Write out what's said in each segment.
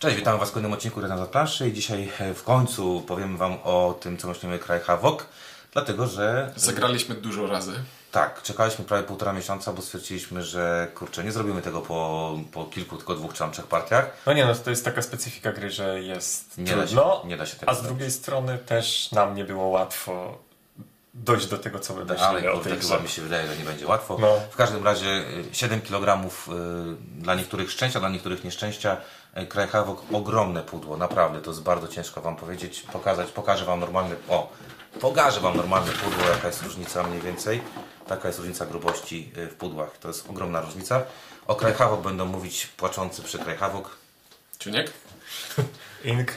Cześć, witamy Was w kolejnym odcinku za planszy i dzisiaj e, w końcu powiem Wam o tym, co myślimy Kraj Havok, dlatego że Zagraliśmy dużo razy. tak, czekaliśmy prawie półtora miesiąca, bo stwierdziliśmy, że kurczę, nie zrobimy tego po, po kilku, tylko dwóch czy tam trzech partiach. No nie no, to jest taka specyfika gry, że jest Nie da się- trudno, nie da się tego a z zrobić. drugiej strony też nam nie było łatwo dojść do tego, co my Tak, Ale myślimy o tej chyba grze. mi się wydaje, że nie będzie łatwo. No. W każdym razie y, 7 kg y, dla niektórych szczęścia, dla niektórych nieszczęścia. Y, Kraj Havok, ogromne pudło, naprawdę, to jest bardzo ciężko Wam powiedzieć, pokazać, pokażę Wam normalny, o, pokażę Wam normalne pudło, jaka jest różnica mniej więcej. Taka jest różnica grubości y, w pudłach, to jest ogromna różnica. O Kraj Havok będą mówić płaczący przy Kraj Havok Ciuniek? Ink.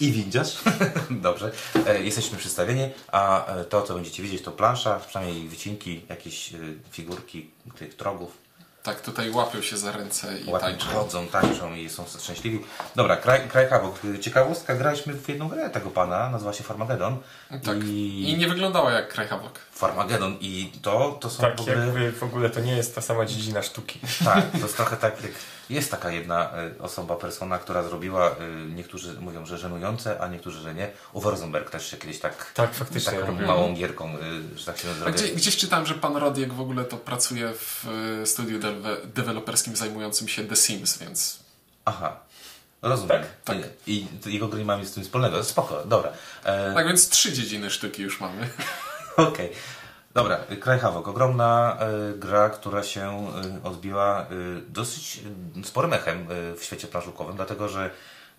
i windziarz. Dobrze, e, jesteśmy przedstawieni, a e, to, co będziecie widzieć, to plansza, przynajmniej wycinki, jakieś e, figurki tych trogów. Tak, tutaj łapią się za ręce i Ładnie tańczą. chodzą, tańczą i są szczęśliwi. Dobra, Kraj, kraj Havok. Ciekawostka, graliśmy w jedną grę tego pana, nazywa się Farmagedon. Tak. I... I nie wyglądała jak Kraj Havok. Farmagedon i to, to są Tak, w ogóle... jakby w ogóle to nie jest ta sama dziedzina sztuki. Tak, to jest trochę tak, jak jest taka jedna y, osoba, persona, która zrobiła, y, niektórzy mówią, że żenujące, a niektórzy, że nie. Uwe Rosenberg też się kiedyś tak, Tak, faktycznie taką robił. małą gierką, y, że tak się nazywa. gdzie, gdzieś czytałem, że pan Rodiek w ogóle to pracuje w e, studiu dewe- deweloperskim zajmującym się The Sims, więc Aha, rozumiem. Tak? Nie, I to jego gry nie mam nic z tym wspólnego. Spoko, dobra. E, tak więc trzy dziedziny sztuki już mamy. Okej. Dobra, Kraj Havok. Ogromna y, gra, która się y, odbiła y, dosyć y, sporym echem y, w świecie planszówkowym, dlatego że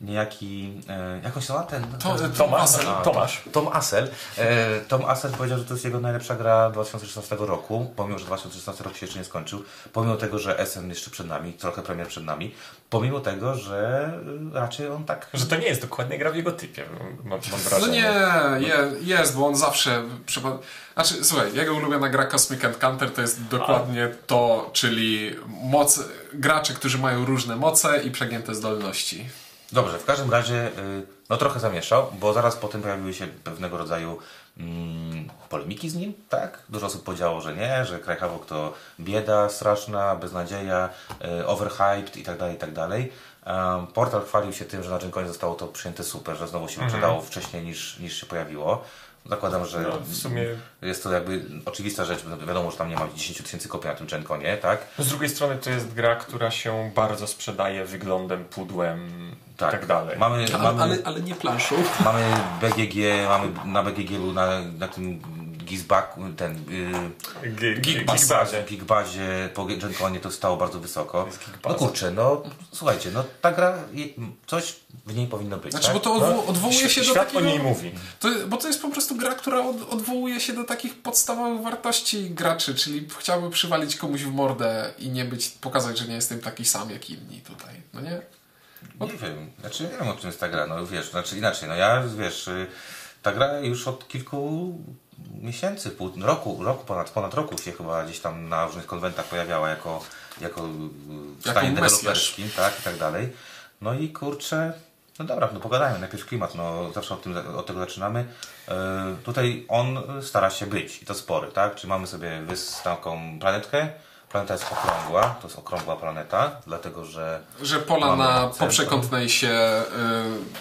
niejaki, y, jak on się nazywa ten? To, ten Tomasz, Asel. A, Tomasz. Tom Assel. E, Tom Assel powiedział, że to jest jego najlepsza gra 2016 roku, pomimo, że 2016 rok się jeszcze nie skończył, pomimo tego, że SN jeszcze przed nami, trochę premier przed nami, pomimo tego, że y, raczej on tak... Że to nie jest dokładnie gra w jego typie, mam, mam No wrażenie. nie, je, jest, bo on zawsze... Przypad... Znaczy, słuchaj, jego ulubiona gra Cosmic Encounter to jest dokładnie to, czyli moc, gracze, którzy mają różne moce i przegięte zdolności. Dobrze, w każdym razie y, no trochę zamieszał, bo zaraz potem pojawiły się pewnego rodzaju mm, polemiki z nim, tak? Dużo osób powiedziało, że nie, że Kraj Havok to bieda straszna, beznadzieja, y, overhyped i tak dalej, i tak dalej. Portal chwalił się tym, że na Gen zostało to przyjęte super, że znowu się wyprzedało wcześniej niż, niż się pojawiło. Zakładam, że No, w sumie jest to jakby oczywista rzecz, wiadomo, że tam nie ma 10 tysięcy kopii na tym Gen tak? z drugiej strony to jest gra, która się bardzo sprzedaje wyglądem, pudłem Tak. i tak dalej. Mamy, Ale, mamy... ale, ale nie planszą. Mamy BGG, mamy na BGG na, na tym Gizbaku, ten yy, G- Geekbass. Geekbazie. Geekbazie po Genconie to stało bardzo wysoko. No kurczę, no słuchajcie, no ta gra, coś w niej powinno być, Znaczy, tak? bo to odwo- odwołuje się do Świat takiego... o niej mówi. To, bo to jest po prostu gra, która od, odwołuje się do takich podstawowych wartości graczy, czyli chciałby przywalić komuś w mordę i nie być, pokazać, że nie jestem taki sam jak inni tutaj, no nie? Nie wiem, znaczy nie wiem o czym jest ta gra, no wiesz, znaczy inaczej, no ja wiesz, y, ta gra już od kilku miesięcy, pół, roku, roku ponad, ponad roku się chyba gdzieś tam na różnych konwentach pojawiała jako, jako y, w Jako stanie deweloperskim, tak, i tak dalej. No i kurczę, no dobra, no pogadajmy, najpierw klimat, no zawsze od, tym, od tego zaczynamy. E, tutaj on stara się być i to spory, tak, czy mamy sobie wys, taką planetkę, planeta jest okrągła, to jest okrągła planeta, dlatego że Że pola na poprzekątnej się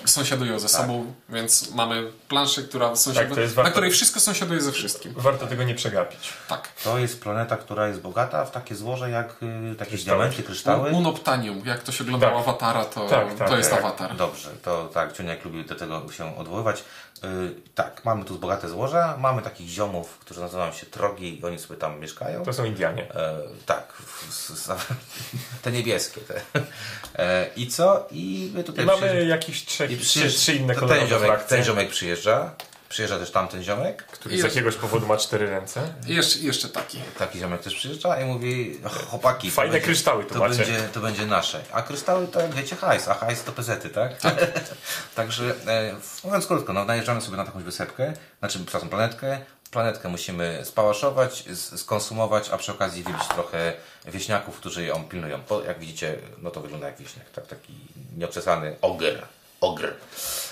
y, sąsiadują ze sobą, więc mamy planszę, która sąsiaduje, Tak, to jest na warto- której wszystko sąsiaduje ze wszystkim. Warto tego nie przegapić. Tak. To jest planeta, która jest bogata w takie złoże jak y, takie Kryształy. diamenty, kryształy. U- Unoptanium, jak to się oglądało Tak. Awatara, to, Tak, tak, to jest tak. Awatar. Dobrze, to tak, Ciuniek lubi do tego się odwoływać. Y, tak, mamy tu bogate złoża, mamy takich ziomów, którzy nazywają się trogi i oni sobie tam mieszkają. To są Indianie. E, tak, te niebieskie. Te. E, I co? I my tutaj I mamy przyjeżdż- jakieś trzech, trzy, przyjeżdż- trzy inne to ten kolorowe ziomek, ten ziomek przyjeżdża, przyjeżdża też tamten ziomek. który z jakiegoś powodu ma cztery ręce. I jeszcze, jeszcze taki. Taki ziomek też przyjeżdża i mówi, chłopaki, to Fajne będzie- kryształy tu to macie. będzie, to będzie nasze. A kryształy to jak wiecie hajs, a hajs to pezety, tak? Także e, mówiąc krótko, no, najeżdżamy sobie na jakąś wysepkę, znaczy przepraszam, planetkę. Planetkę musimy spałaszować, skonsumować, a przy okazji wybić trochę wieśniaków, którzy ją pilnują. Bo jak widzicie, no to wygląda jak wieśniak, tak? Taki nieokrzesany ogr. Ogr.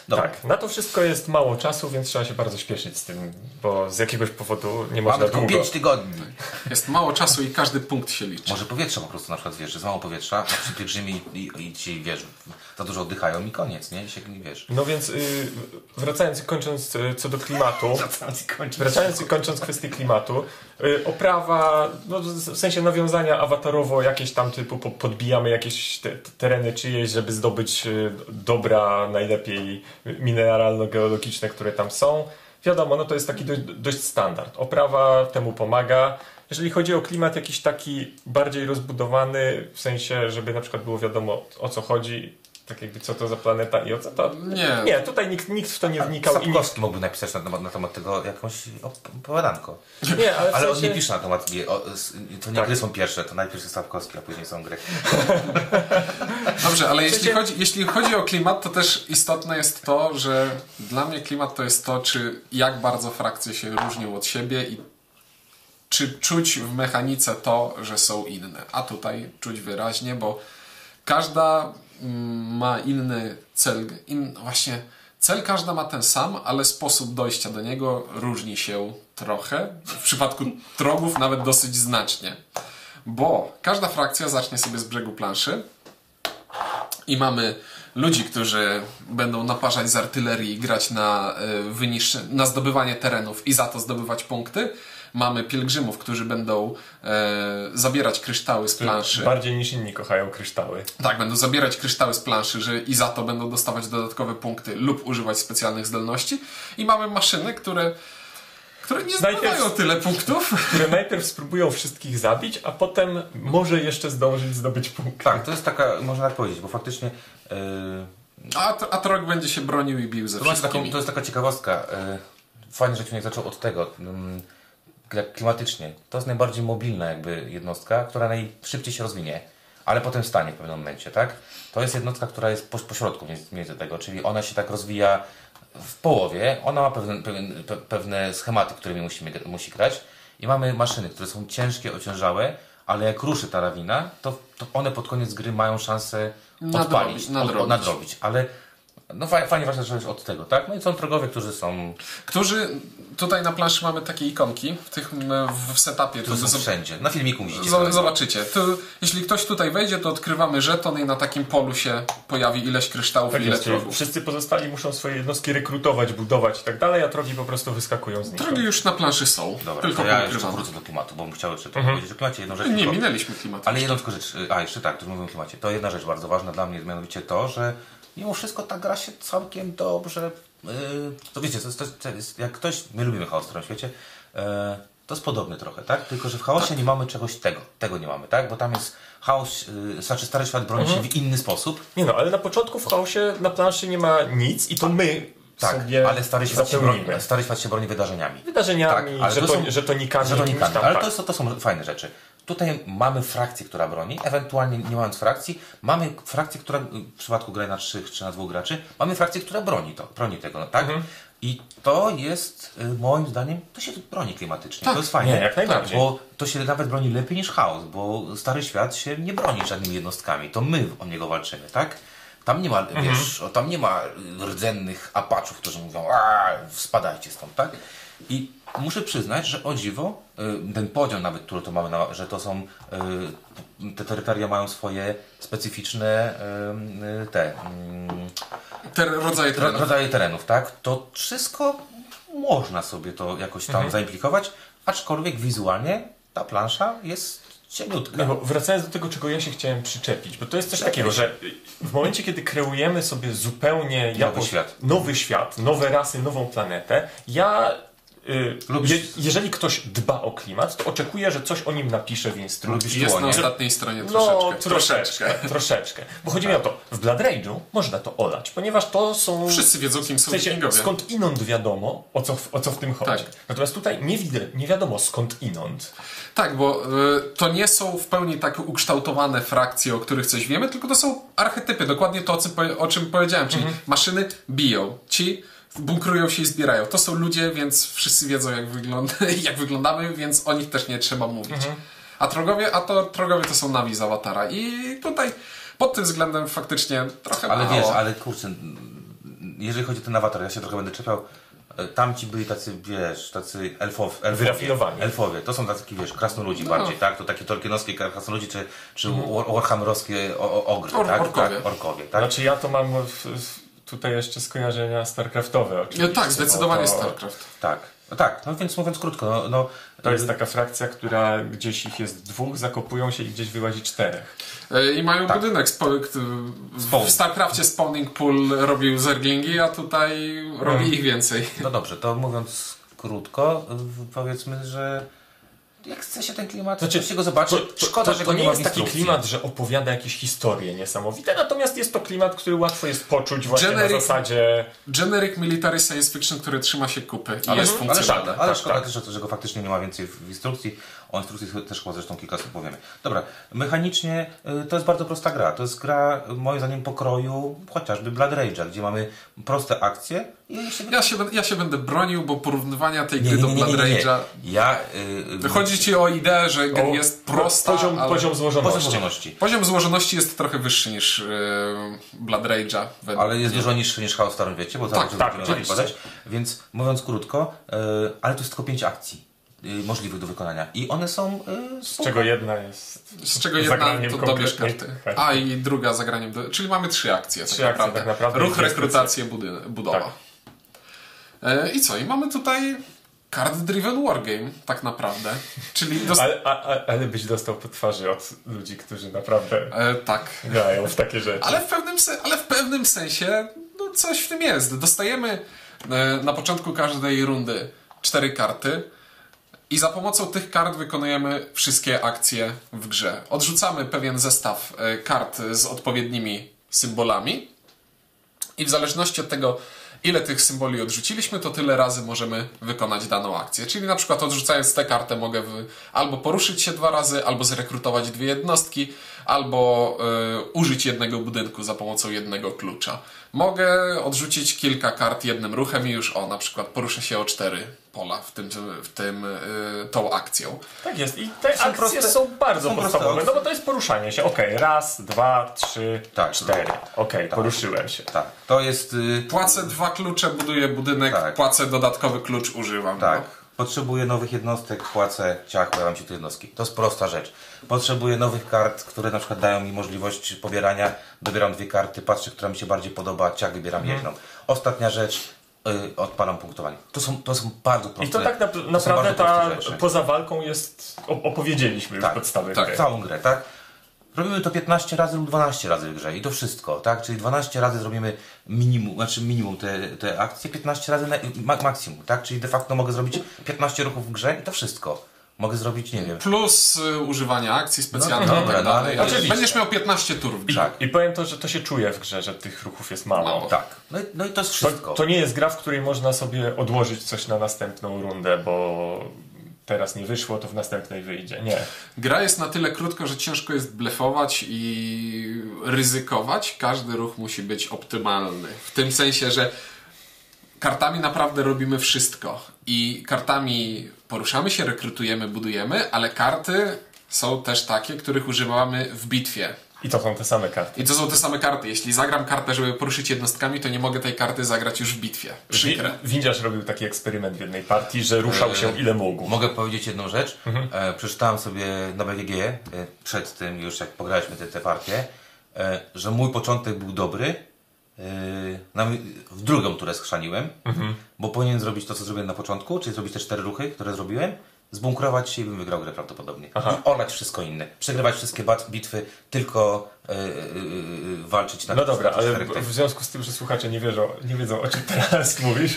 Dobra. Tak, na to wszystko jest mało czasu, więc trzeba się bardzo śpieszyć z tym, bo z jakiegoś powodu nie można Mamy tylko długo. 5 tygodni. Jest mało czasu i każdy punkt się liczy. Może powietrza po prostu na przykład, wiesz, że jest mało powietrza, a przy pielgrzymie i, i, i ci, wiesz, za dużo oddychają i koniec, nie? I się nie wiesz. No więc y, wracając i kończąc y, co do klimatu, wracając i kończąc kwestię klimatu, y, oprawa, no, w sensie nawiązania awatarowo jakieś tam typu po- podbijamy jakieś te tereny czyjeś, żeby zdobyć y, dobra najlepiej mineralno-geologiczne, które tam są. Wiadomo, no to jest taki dość, dość standard. Oprawa temu pomaga. Jeżeli chodzi o klimat jakiś taki bardziej rozbudowany, w sensie, żeby na przykład było wiadomo o co chodzi, tak jakby co to za planeta i o co to... Nie. Nie, tutaj nikt, nikt w to nie wnikał nikt... Sapkowski mógłby napisać na temat, na temat tego jakąś opowiadanko. Nie, ale, w Ale on sensie- nie pisze na temat. O, To nie Tak. gry są pierwsze, to najpierw jest Sapkowski, a później są gry. Dobrze, ale jeśli sensie- chodzi, jeśli chodzi o klimat, to też istotne jest to, że dla mnie klimat to jest to, czy jak bardzo frakcje się różnią od siebie i czy czuć w mechanice to, że są inne. A tutaj czuć wyraźnie, bo każda ma inny cel. In, właśnie cel każda ma ten sam, ale sposób dojścia do niego różni się trochę. W przypadku trogów nawet dosyć znacznie. Bo każda frakcja zacznie sobie z brzegu planszy i mamy ludzi, którzy będą naparzać z artylerii i grać na, y, na zdobywanie terenów i za to zdobywać punkty. Mamy pielgrzymów, którzy będą e, zabierać kryształy z planszy. Bardziej niż inni kochają kryształy. Tak, będą zabierać kryształy z planszy, że i za to będą dostawać dodatkowe punkty lub używać specjalnych zdolności. I mamy maszyny, które, które nie zdobywają tyle punktów. Które najpierw spróbują wszystkich zabić, a potem może jeszcze zdążyć zdobyć punkt. Tak, to jest taka, można tak powiedzieć, bo faktycznie yy, A, a Trog będzie się bronił i bił ze to, jest taką, wszystkimi. to jest taka ciekawostka. Yy, fajnie, że Ciunek zaczął od tego. Jak klimatycznie. To jest najbardziej mobilna jakby jednostka, która najszybciej się rozwinie, ale potem stanie w pewnym momencie, tak? To jest jednostka, która jest po, pośrodku między, tego, czyli ona się tak rozwija w połowie, ona ma pewne, pewne, pe- pewne schematy, którymi musimy, musi grać i mamy maszyny, które są ciężkie, ociężałe, ale jak ruszy ta lawina, to, to one pod koniec gry mają szansę Nadrobić, odpalić, od- nadrobić. nadrobić. ale no fa- fajnie właśnie zacząć od tego, tak? No i są trogowie, którzy są, Którzy tutaj na planszy mamy takie ikonki w tych w setupie. którzy To są wszędzie. Na filmiku widzicie. zobaczycie. To, jeśli ktoś tutaj wejdzie, to odkrywamy żeton i na takim polu się pojawi ileś kryształów Tak i ile jest, trogów. wszyscy pozostali muszą swoje jednostki rekrutować, budować i tak dalej, a trogi po prostu wyskakują z nich. Drogi już na planszy są, Dobra, tylko to ja jeszcze wrócę do klimatu, bo bym chciał jeszcze Mhm. powiedzieć o klimacie. Jedną rzecz Nie, tylko- minęliśmy klimat. Ale jedną tylko rzecz, a jeszcze tak, tu mówimy o klimacie. To jedna rzecz bardzo ważna dla mnie, mianowicie to, że mimo wszystko ta gra się całkiem dobrze. Yy, to wiecie, to to to jest, jak ktoś, my lubimy chaos w tym świecie, yy, to jest podobny trochę, tak? Tylko, że w chaosie nie mamy czegoś tego. Tego nie mamy, tak? Bo tam jest chaos, yy, znaczy stary świat broni Mhm. się w inny sposób. Nie no, ale na początku w chaosie na planszy nie ma nic i to my Tak, ale stary świat, się broni, stary świat się broni wydarzeniami. Wydarzeniami, Tak, to żeton, są- żetonikami, Żetonikami, tam, ale tak. to, jest, to są fajne rzeczy. Tutaj mamy frakcję, która broni, ewentualnie nie mając frakcji, mamy frakcję, która w przypadku gry na 3 czy na dwóch graczy, mamy frakcję, która broni to, broni tego, tak? Mhm. I to jest, y, moim zdaniem, to się broni klimatycznie. Tak. To jest fajne. Nie, jak najbardziej. Bo to się nawet broni lepiej niż chaos, bo Stary Świat się nie broni żadnymi jednostkami. To my o niego walczymy, tak? Tam nie ma, Mhm. wiesz, tam nie ma rdzennych apaczów, którzy mówią, a spadajcie stąd, tak? I muszę przyznać, że o dziwo, y, ten podział nawet, który to mamy, że to są, y, te terytoria mają swoje specyficzne y, te mm, Te rodzaje ro- terenów. rodzaje terenów, tak? To wszystko można sobie to jakoś tam Mhm. zaimplikować, aczkolwiek wizualnie ta plansza jest cieniutka. No bo wracając do tego, czego ja się chciałem przyczepić, bo to jest coś takiego, że w momencie, kiedy kreujemy sobie zupełnie jako- świat. nowy świat, nowe rasy, nową planetę, ja. Y, Lubisz- je, jeżeli ktoś dba o klimat, to oczekuję, że coś o nim napisze w instrukcji. Lubisz Jest na ostatniej stronie No, troszeczkę. troszeczkę, troszeczkę. Bo chodzi mi o to, w Blood Rage'u można to olać, ponieważ to są... Wszyscy wiedzą, kim W są sensie, wikingowie. skąd inąd wiadomo, o co, w- o co w tym chodzi. Tak. Natomiast tutaj nie, widzę, nie wiadomo skąd inąd. Tak, bo y, to nie są w pełni tak ukształtowane frakcje, o których coś wiemy, tylko to są archetypy, dokładnie to, o czym, powie- o czym powiedziałem, czyli maszyny biją, ci bunkrują się i zbierają. To są ludzie, więc wszyscy wiedzą, jak, wygląda, jak wyglądamy, więc o nich też nie trzeba mówić. A trogowie, a to trogowie to są nawi z awatara. I tutaj pod tym względem faktycznie trochę Ale mało. wiesz, ale kurczę, jeżeli chodzi o ten awatar, ja się trochę będę czepiał. e, tamci byli tacy, wiesz, tacy elfow, elfowie. Wyrafinowani. Elfowie, to są tacy, wiesz, krasnoludzi bardziej, tak? To takie tolkienowskie krasnoludzi, czy, czy war- warhammerowskie ogry, Or- tak? orkowie. Tak, orkowie, tak? Znaczy ja to mam w, w, tutaj jeszcze skojarzenia StarCraftowe oczywiście. tak, zdecydowanie to, StarCraft. Tak, no tak, no więc mówiąc krótko, no, no To jest taka frakcja, która gdzieś ich jest dwóch, zakopują się i gdzieś wyłazi czterech. E, I mają Tak. budynek. W StarCraftie Spawning Pool robił zerglingi, a tutaj robi Hmm. ich więcej. No dobrze, to mówiąc krótko, w- powiedzmy, że jak chce się ten klimat, Znaczy, znaczy, się go zobaczy, To, to, szkoda, to, że to go nie ma jest taki klimat, że opowiada jakieś historie niesamowite, natomiast jest to klimat, który łatwo jest poczuć właśnie Generic- na zasadzie... Generic military science fiction, który trzyma się kupy i Ale, jest ale, funkcjonalny. szkoda, ale tak, szkoda tak. też, że- że go faktycznie nie ma więcej w instrukcji. O instrukcji też chyba zresztą kilka słów powiemy. Dobra, mechanicznie y, to jest bardzo prosta gra. To jest gra, moim zdaniem, pokroju chociażby Blood Rage'a, gdzie mamy proste akcje i jeszcze... Ja się, ja się będę bronił, bo porównywania tej Nie, gry nie, do nie, nie, Blood nie, nie. Rage'a... Ja... y, Chodzi ci o ideę, że gra O, jest prosta, poziom, ale... poziom złożoności. Poziom złożoności. Poziom złożoności jest trochę wyższy niż yy, Blood Rage'a. Ale jest dużo niższy niż Chaos w Starym Wiecie, bo Tak, tak, badać. Więc mówiąc krótko, y, ale to jest tylko pięć akcji y, możliwych do wykonania. I one są y, Z czego jedna jest... Z czego jedna to dobierz karty. karty. A i druga zagraniem. Do... Czyli mamy trzy akcje. Trzy tak, akcje, naprawdę. tak naprawdę. Ruch, rekrutację, budy... budowa. Tak. E, I co? I mamy tutaj card-driven wargame, tak naprawdę. Czyli dost... Ale, a, a, ale byś dostał po twarzy od ludzi, którzy naprawdę e, tak. grają w takie rzeczy. Ale w pewnym, se... ale w pewnym sensie no, coś w tym jest. Dostajemy e, na początku każdej rundy cztery karty. I za pomocą tych kart wykonujemy wszystkie akcje w grze. Odrzucamy pewien zestaw e, kart z odpowiednimi symbolami i w zależności od tego, ile tych symboli odrzuciliśmy, to tyle razy możemy wykonać daną akcję. Czyli na przykład odrzucając tę kartę mogę albo poruszyć się dwa razy, albo zrekrutować dwie jednostki, albo e, użyć jednego budynku za pomocą jednego klucza. Mogę odrzucić kilka kart jednym ruchem i już o, na przykład poruszę się o cztery pola w tym, w tym e, tą akcją. Tak jest. I te Są akcje proste- są bardzo są podstawowe, no bo to jest poruszanie się. Okej, raz, dwa, trzy, Tak. cztery. Okej, poruszyłem się. Tak, to jest... y, Płacę dwa klucze, buduję budynek, Tak. płacę dodatkowy klucz, używam. Tak. No. Potrzebuję nowych jednostek, płacę, ciach, pojawiają się tu jednostki. To jest prosta rzecz. Potrzebuję nowych kart, które na przykład dają mi możliwość pobierania. Dobieram dwie karty, patrzę, która mi się bardziej podoba, ciach, wybieram Mhm. jedną. Ostatnia rzecz, y, odpalam punktowanie. To są, to są bardzo proste I to tak na, to naprawdę ta, poza walką jest, opowiedzieliśmy już Tak, podstawy tak, gry. Całą grę, tak? Robimy to 15 razy lub 12 razy w grze i to wszystko, tak? Czyli 12 razy zrobimy minimum, znaczy minimum te, te akcje, 15 razy maksimum, tak? Czyli de facto mogę zrobić 15 ruchów w grze i to wszystko. Mogę zrobić, nie wiem, Plus y, używanie akcji specjalnych No i dobra, tak no, dalej. ale Oczywiście. Będziesz miał 15 tur w grze. Tak. I powiem to, że to się czuje w grze, że tych ruchów jest mało. Mało. Tak. No i, no i to jest To, wszystko. to nie jest gra, w której można sobie odłożyć coś na następną rundę, bo teraz nie wyszło, to w następnej wyjdzie. Nie. Gra jest na tyle krótko, że ciężko jest blefować i ryzykować. Każdy ruch musi być optymalny. W tym sensie, że kartami naprawdę robimy wszystko. I kartami poruszamy się, rekrutujemy, budujemy, ale karty są też takie, których używamy w bitwie. I to są te same karty. I to są te same karty. Jeśli zagram kartę, żeby poruszyć jednostkami, to nie mogę tej karty zagrać już w bitwie. Przykre. Wi- Windziarz robił taki eksperyment w jednej partii, że ruszał się ile mógł. Mogę powiedzieć jedną rzecz. Mhm. E, przeczytałem sobie na BGG e, przed tym, już jak pograliśmy te, te partie, e, że mój początek był dobry. E, na, w drugą turę schrzaniłem, Mhm. bo powinien zrobić to, co zrobiłem na początku, czyli zrobić te cztery ruchy, które zrobiłem, zbunkrować się i bym wygrał grę prawdopodobnie. Aha. I olać wszystko inne. Przegrywać wszystkie bat- bitwy, tylko walczyć na No dobra, ale w związku z tym, że słuchacze nie wiedzą, nie wiedzą o czym teraz mówisz,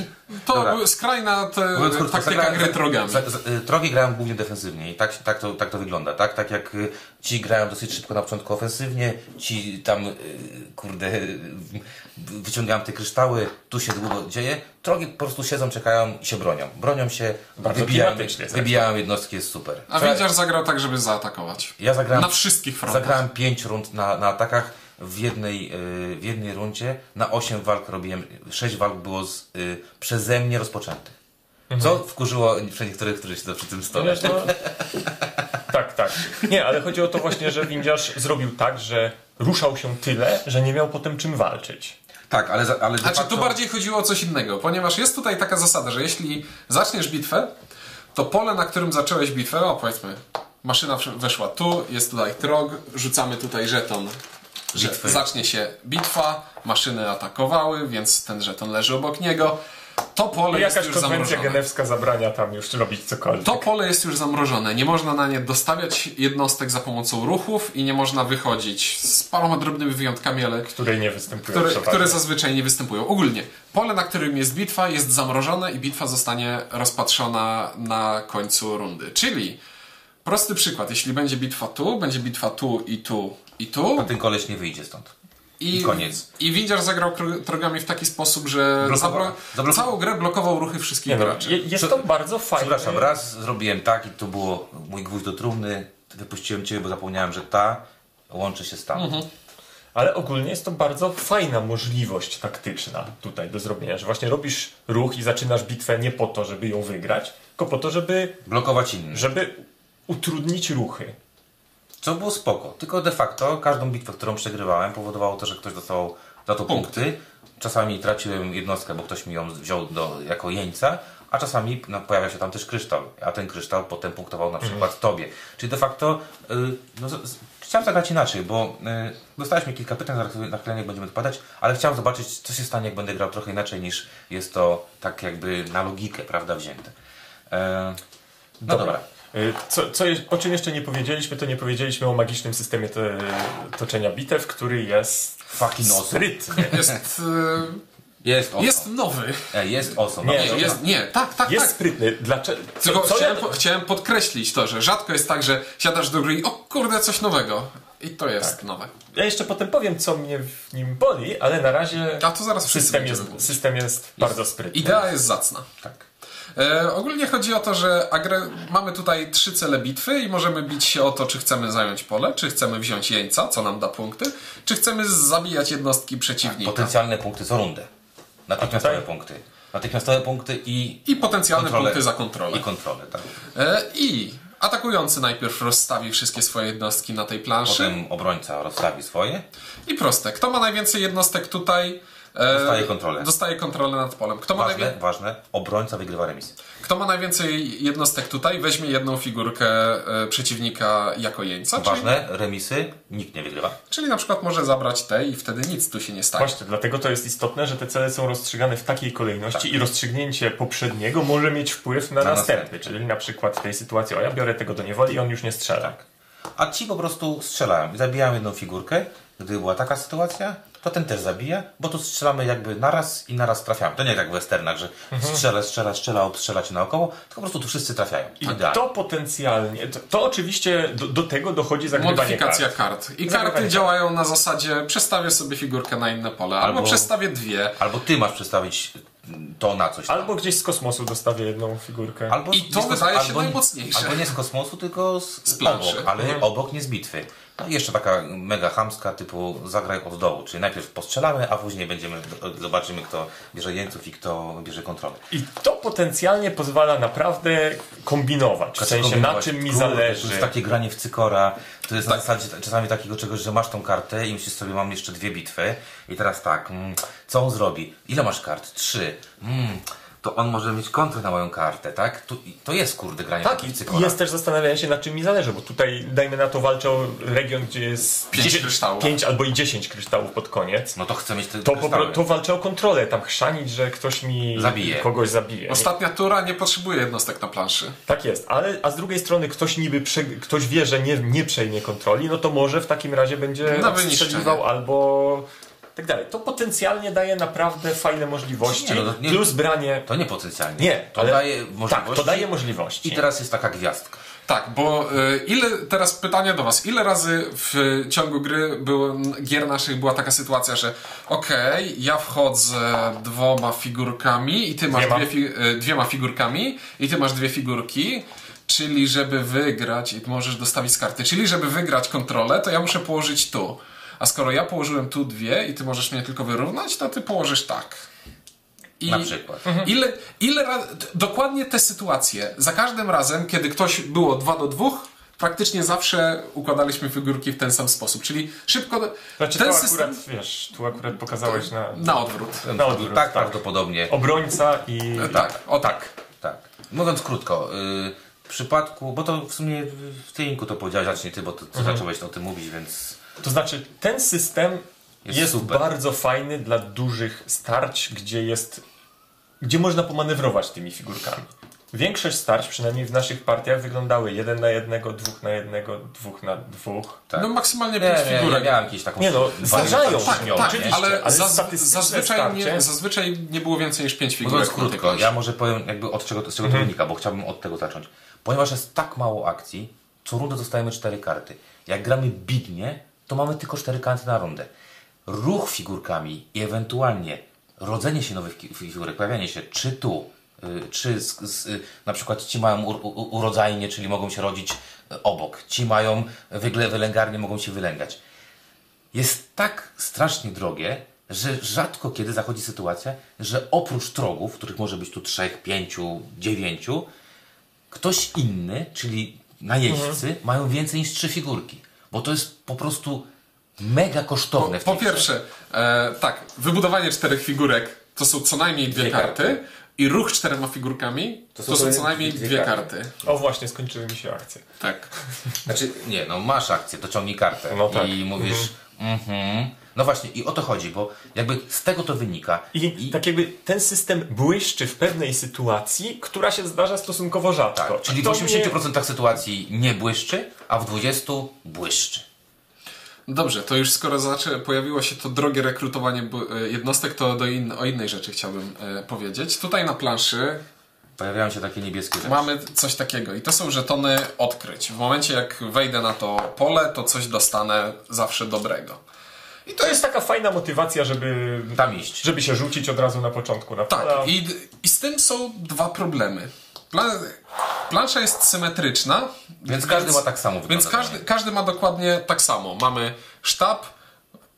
To Dobra. skrajna te, Mówiąc krótko, taktyka zagrałem- gry trogami. za- za- Trogi grają głównie defensywnie i tak, tak, to, tak to wygląda, tak? Tak jak ci grają dosyć szybko na początku ofensywnie, ci tam, kurde, wyciągają te kryształy, tu się długo dzieje. Trogi po prostu siedzą, czekają i się bronią. Bronią się, Bardzo wybijają, wybijają jednostki, jest super. A Windziarz zagrał tak, żeby zaatakować. ja zagrałem, Na wszystkich frontach. zagrałem 5 rund na, na atakach. W jednej, y, w jednej rundzie na 8 walk robiłem, 6 walk było z, y, przeze mnie rozpoczętych. Co wkurzyło niektórych, którzy siedzą przy tym stole. Wiesz, no, tak, tak. Nie, ale chodzi o to właśnie, że windziarz zrobił tak, że ruszał się tyle, że nie miał potem czym walczyć. Tak, ale, ale Znaczy, facto... tu bardziej chodziło o coś innego, ponieważ jest tutaj taka zasada, że jeśli zaczniesz bitwę, to pole, na którym zacząłeś bitwę, o powiedzmy, maszyna weszła tu, jest tutaj trog, rzucamy tutaj żeton, że Bitwy. zacznie się bitwa, maszyny atakowały, więc ten żeton leży obok niego. To pole I jest jakaś już konwencja zamrożone. genewska zabrania tam już robić cokolwiek. To pole jest już zamrożone. Nie można na nie dostawiać jednostek za pomocą ruchów i nie można wychodzić z paroma drobnymi wyjątkami, ale Które nie występują które, które zazwyczaj nie występują. Ogólnie, pole, na którym jest bitwa, jest zamrożone i bitwa zostanie rozpatrzona na końcu rundy. Czyli, prosty przykład, jeśli będzie bitwa tu, będzie bitwa tu i tu i tu To ten koleś nie wyjdzie stąd. I koniec. I Windziarz zagrał trogami w taki sposób, że zablokował- całą grę blokował ruchy wszystkich Nie graczy. je- jest to bardzo fajne. Przepraszam, raz zrobiłem tak i to było mój gwóźdź do trumny. Wypuściłem Ciebie, bo zapomniałem, że ta łączy się z tam. Mhm. Ale ogólnie jest to bardzo fajna możliwość taktyczna tutaj do zrobienia, że właśnie robisz ruch i zaczynasz bitwę nie po to, żeby ją wygrać, tylko po to, żeby, Blokować innych. żeby utrudnić ruchy. Co było spoko. Tylko de facto każdą bitwę, którą przegrywałem, powodowało to, że ktoś dostał za to punkty. Czasami traciłem jednostkę, bo ktoś mi ją wziął do, jako jeńca, a czasami no, pojawia się tam też kryształ, a ten kryształ potem punktował na przykład tobie. Czyli de facto y, no, z, chciałem zagrać inaczej, bo y, dostaliśmy kilka pytań, chwilę- na chwilę nie będziemy odpadać, ale chciałem zobaczyć, co się stanie, jak będę grał trochę inaczej niż jest to tak jakby na logikę, prawda, wzięte. E, no dobra. Y, Co, co, o czym jeszcze nie powiedzieliśmy, to nie powiedzieliśmy o magicznym systemie te, toczenia bitew, który jest Fucking sprytny. Jest, Jest e, awesome. jest nowy. E, jest awesome. Nie, Nie, jest, nie, tak, tak, Jest tak. sprytny. Dlaczego? Tylko co, co chciałem, ja, po, chciałem podkreślić to, że rzadko jest tak, że siadasz do gry i o kurde, coś nowego. I to jest Tak. nowe. ja jeszcze potem powiem, co mnie w nim boli, ale na razie A to zaraz system jest, system jest bardzo sprytny. Idea jest zacna. Tak. E, ogólnie chodzi o to, że agre... mamy tutaj trzy cele bitwy i możemy bić się o to, czy chcemy zająć pole, czy chcemy wziąć jeńca, co nam da punkty, czy chcemy zabijać jednostki przeciwnika. Potencjalne punkty co rundę. Natychmiastowe tutaj? punkty. Natychmiastowe punkty i, I potencjalne kontrolę. punkty za kontrolę. I kontrolę, tak. E, I atakujący najpierw rozstawi wszystkie swoje jednostki na tej planszy. Potem obrońca rozstawi swoje. I proste. Kto ma najwięcej jednostek tutaj, Dostaje kontrolę. Dostaje kontrolę nad polem. Kto ma, Ważne, ważne, obrońca wygrywa remis. Kto ma najwięcej jednostek tutaj, weźmie jedną figurkę e, przeciwnika jako jeńca. Czyli, Ważne, remisy, nikt nie wygrywa. czyli na przykład może zabrać te i wtedy nic tu się nie stanie. Właśnie, dlatego to jest istotne, że te cele są rozstrzygane w takiej kolejności i rozstrzygnięcie poprzedniego może mieć wpływ na, Na następny. następny. Czyli na przykład w tej sytuacji, o ja biorę tego do niewoli i on już nie strzela. Tak. A ci po prostu strzelają. I zabijałem jedną figurkę. Gdy była taka sytuacja, to ten też zabija, bo tu strzelamy jakby naraz i naraz trafiamy. To nie jak w westernach, że strzela, strzela, strzela, obstrzela cię naokoło, tylko po prostu tu wszyscy trafiają. I Idealnie. to potencjalnie, to, to oczywiście do, do tego dochodzi zagrywanie Modyfikacja kart. kart. I Zagrywanie karty kart. działają na zasadzie przestawię sobie figurkę na inne pole, albo, Albo- przestawię dwie. Albo ty masz przedstawić to na coś tam. Albo gdzieś z kosmosu dostawię jedną figurkę. Albo I to nie z kos- wydaje się albo nie- najmocniejsze. Albo nie z kosmosu, tylko z, Z planszy. obok, ale obok nie z bitwy. No i jeszcze taka mega chamska typu zagraj od dołu, czyli najpierw postrzelamy, a później będziemy zobaczymy kto bierze jeńców i kto bierze kontrolę. I to potencjalnie pozwala naprawdę kombinować. W sensie na czym mi Kurde, To zależy. jest takie granie w cykora. To jest na zasadzie czasami takiego czegoś, że masz tą kartę i myślisz sobie, mam jeszcze dwie bitwy. I teraz tak, mm, co on zrobi? Ile masz kart? Trzy. Mm, to on może mieć kontrę na moją kartę, tak? Tu, to jest kurde granie Tak, i cykora. jest też zastanawianie się, na czym mi zależy, bo tutaj, dajmy na to, walczę o region, gdzie jest Pięć 10 kryształów. pięć albo i 10 kryształów pod koniec. No to chcę mieć te To, po, to walczę o kontrolę, tam chrzanić, że ktoś mi Zabije. kogoś zabije. Ostatnia tura nie potrzebuje jednostek na planszy. Tak jest, ale a z drugiej strony ktoś niby prze, ktoś wie, że nie, nie przejmie kontroli, no to może w takim razie będzie Na strzeliwał albo tak dalej. To potencjalnie daje naprawdę fajne możliwości, Nie, no to nie- plus branie... To nie potencjalnie. Nie, to ale- daje możliwości. Tak, to daje możliwości. I teraz jest taka gwiazdka. Tak, bo y, ile, teraz pytanie do Was, ile razy w ciągu gry było, gier naszych była taka sytuacja, że okej, ja wchodzę dwoma figurkami i Ty masz dwie fi, y, dwiema figurkami i Ty masz dwie figurki, czyli żeby wygrać, i możesz dostawić z karty, czyli żeby wygrać kontrolę, to ja muszę położyć tu. A skoro ja położyłem tu dwie i Ty możesz mnie tylko wyrównać, to Ty położysz tak. I Na przykład. Ile, ile razy, dokładnie te sytuacje, za każdym razem, kiedy ktoś było 2 do 2, praktycznie zawsze układaliśmy figurki w ten sam sposób, czyli szybko... Znaczy ten to system akurat, wiesz, tu akurat pokazałeś na... na odwrót. Na odwrót, tak, tak. prawdopodobnie. Obrońca i... Tak, o tak. Tak. Mówiąc krótko, y, w przypadku, bo to w sumie w Tynku to powiedziałeś, a nie ty, bo to ty Mhm. zacząłeś o tym mówić, więc To znaczy, ten system Jest jest, bardzo fajny dla dużych starć, gdzie jest. gdzie można pomanewrować tymi figurkami. Większość starć, przynajmniej w naszych partiach, wyglądały jeden na jednego, dwóch na jednego, dwóch na dwóch. tak. No maksymalnie nie, pięć nie, ja figurek. miałem jakieś taką Nie no, zdarzają się, Tak, nie? oczywiście, ale, ale zaz, zazwyczaj, nie, starcie- zazwyczaj nie było więcej niż pięć Mówiąc figurek. tej krótko, ja może powiem jakby od czego, z czego to wynika, bo chciałbym od tego zacząć. Ponieważ jest tak mało akcji, co rundę dostajemy cztery karty. Jak gramy bidnie, to mamy tylko cztery karty na rundę. Ruch figurkami i ewentualnie rodzenie się nowych figurek, pojawianie się czy tu, y, czy z, z, y, na przykład ci mają u, urodzajnie, czyli mogą się rodzić y, obok, ci mają wygle, wylęgarnie, mogą się wylęgać jest tak strasznie drogie, że rzadko kiedy zachodzi sytuacja, że oprócz trogów, których może być tu trzech, pięciu, dziewięciu, ktoś inny, czyli najeźdźcy, mają więcej niż trzy figurki. Bo to jest po prostu mega kosztowne. w Po grze. pierwsze, e, tak, wybudowanie czterech figurek to są co najmniej dwie, Dwie karty, karty. i ruch czterema figurkami to, są są to co najmniej dwie dwie karty. karty. O właśnie, skończyły mi się akcje. Tak. Znaczy, nie, no masz akcję, to ciągnij kartę. No tak. I mówisz, mhm. No właśnie, i o to chodzi, bo jakby z tego to wynika. I, tak jakby ten system błyszczy w pewnej sytuacji, która się zdarza stosunkowo rzadko. Tak, czyli w To 80% sytuacji nie błyszczy, a w 20% błyszczy. Dobrze, to już skoro zaczę, pojawiło się to drogie rekrutowanie e, jednostek, to do in, o innej rzeczy chciałbym e, powiedzieć. Tutaj na planszy Pojawiają się takie niebieskie rzeczy. mamy coś takiego i to są żetony odkryć. W momencie jak wejdę na to pole, to coś dostanę zawsze dobrego. I to jest taka fajna motywacja, żeby, Tam iść. żeby się rzucić od razu na początku na Tak, i, i z tym są dwa problemy. Pla, plansza jest symetryczna, Więc każdy ma tak samo Więc każdy, każdy ma dokładnie tak samo. Mamy sztab,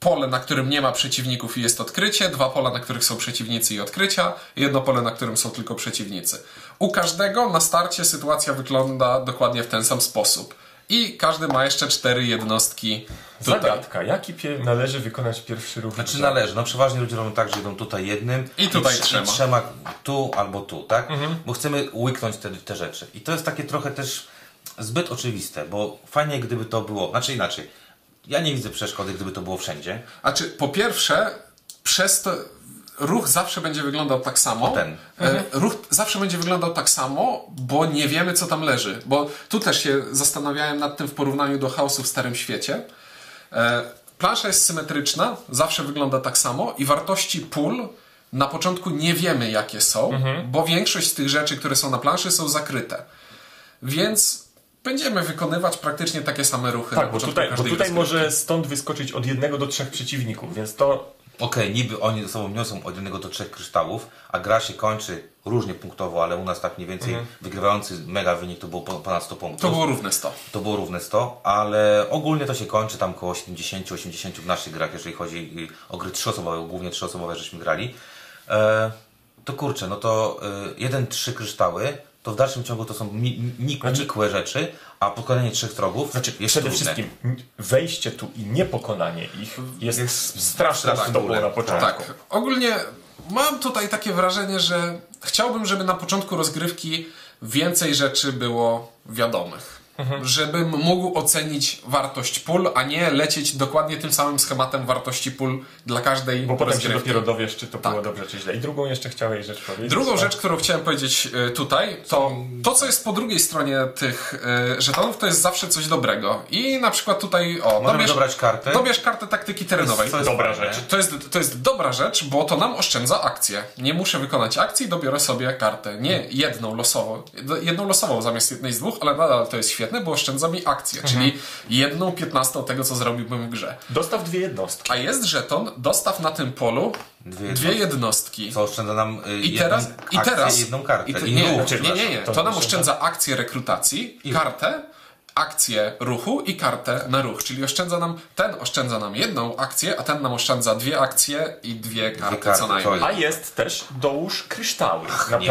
pole, na którym nie ma przeciwników i jest odkrycie, dwa pola, na których są przeciwnicy i odkrycia, jedno pole, na którym są tylko przeciwnicy. U każdego na starcie sytuacja wygląda dokładnie w ten sam sposób. I każdy ma jeszcze cztery jednostki tutaj. Zagadka. Jaki pie- należy wykonać pierwszy ruch? Znaczy należy. No przeważnie ludzie robią tak, że idą tutaj jednym I tutaj trz- trzema. i trzema tu albo tu, tak? Mhm. Bo chcemy łyknąć te, te rzeczy. I to jest takie trochę też zbyt oczywiste, bo fajnie gdyby to było, znaczy inaczej. Ja nie widzę przeszkody, gdyby to było wszędzie. Znaczy, po pierwsze, przez to ruch zawsze będzie wyglądał tak samo. Ten. E, Ruch zawsze będzie wyglądał tak samo, bo nie wiemy, co tam leży. Bo tu też się zastanawiałem nad tym w porównaniu do chaosu w Starym Świecie. E, Plansza jest symetryczna, zawsze wygląda tak samo i wartości pól na początku nie wiemy, jakie są, bo większość z tych rzeczy, które są na planszy, są zakryte. Więc będziemy wykonywać praktycznie takie same ruchy na Tak, bo tutaj, bo tutaj może stąd wyskoczyć od jednego do trzech przeciwników, więc to Okej, niby oni ze sobą niosą od jednego do trzech kryształów, a gra się kończy różnie punktowo, ale u nas tak mniej więcej Mhm. wygrywający mega wynik to było po- ponad 100 punktów. To było równe 100. To było równe 100, ale ogólnie to się kończy tam koło 70-80 w naszych grach, jeżeli chodzi y, o gry trzyosobowe, głównie trzyosobowe żeśmy grali. E, to kurczę, no to y, jeden, trzy kryształy, to w dalszym ciągu to są mi, mi, nikłe rzeczy, a pokonanie trzech trogów znaczy jest przede trudne. wszystkim wejście tu i niepokonanie ich jest, Jest straszną stopą na początku. Tak, ogólnie mam tutaj takie wrażenie, że chciałbym, żeby na początku rozgrywki więcej rzeczy było wiadomych. Żebym mógł ocenić wartość pól, a nie lecieć dokładnie tym samym schematem wartości pól dla każdej Bo potem się dopiero dowiesz, czy to Tak. było dobrze, czy źle. I drugą jeszcze chciałeś rzecz powiedzieć. Drugą tak? rzecz, którą chciałem powiedzieć y, tutaj, to to, co jest po drugiej stronie tych y, żetonów, to jest zawsze coś dobrego. I na przykład tutaj, o, Możemy dobierz, dobrać kartę. dobierz kartę taktyki terenowej. To jest Dobra fajne. rzecz. To jest, to jest dobra rzecz, bo to nam oszczędza akcję. Nie muszę wykonać akcji, dobiorę sobie kartę. Nie jedną losową. Jedną losową zamiast jednej z dwóch, ale nadal to jest świetne, bo oszczędza mi akcję, czyli jedną piętnastą tego, co zrobiłbym w grze. Dostaw dwie jednostki. A jest żeton, dostaw na tym polu Dwie dwie jednostki. Co oszczędza nam y, I jedną teraz, i akcję, teraz jedną kartę. I te, I nie, ruch, nie, nie, nie, to To nam oszczędza- akcję rekrutacji, kartę, akcję ruchu i kartę na ruch, czyli oszczędza nam, ten oszczędza nam jedną akcję, a ten nam oszczędza dwie akcje i dwie karty, karty, co najmniej. A jest też dołóż kryształy na nie.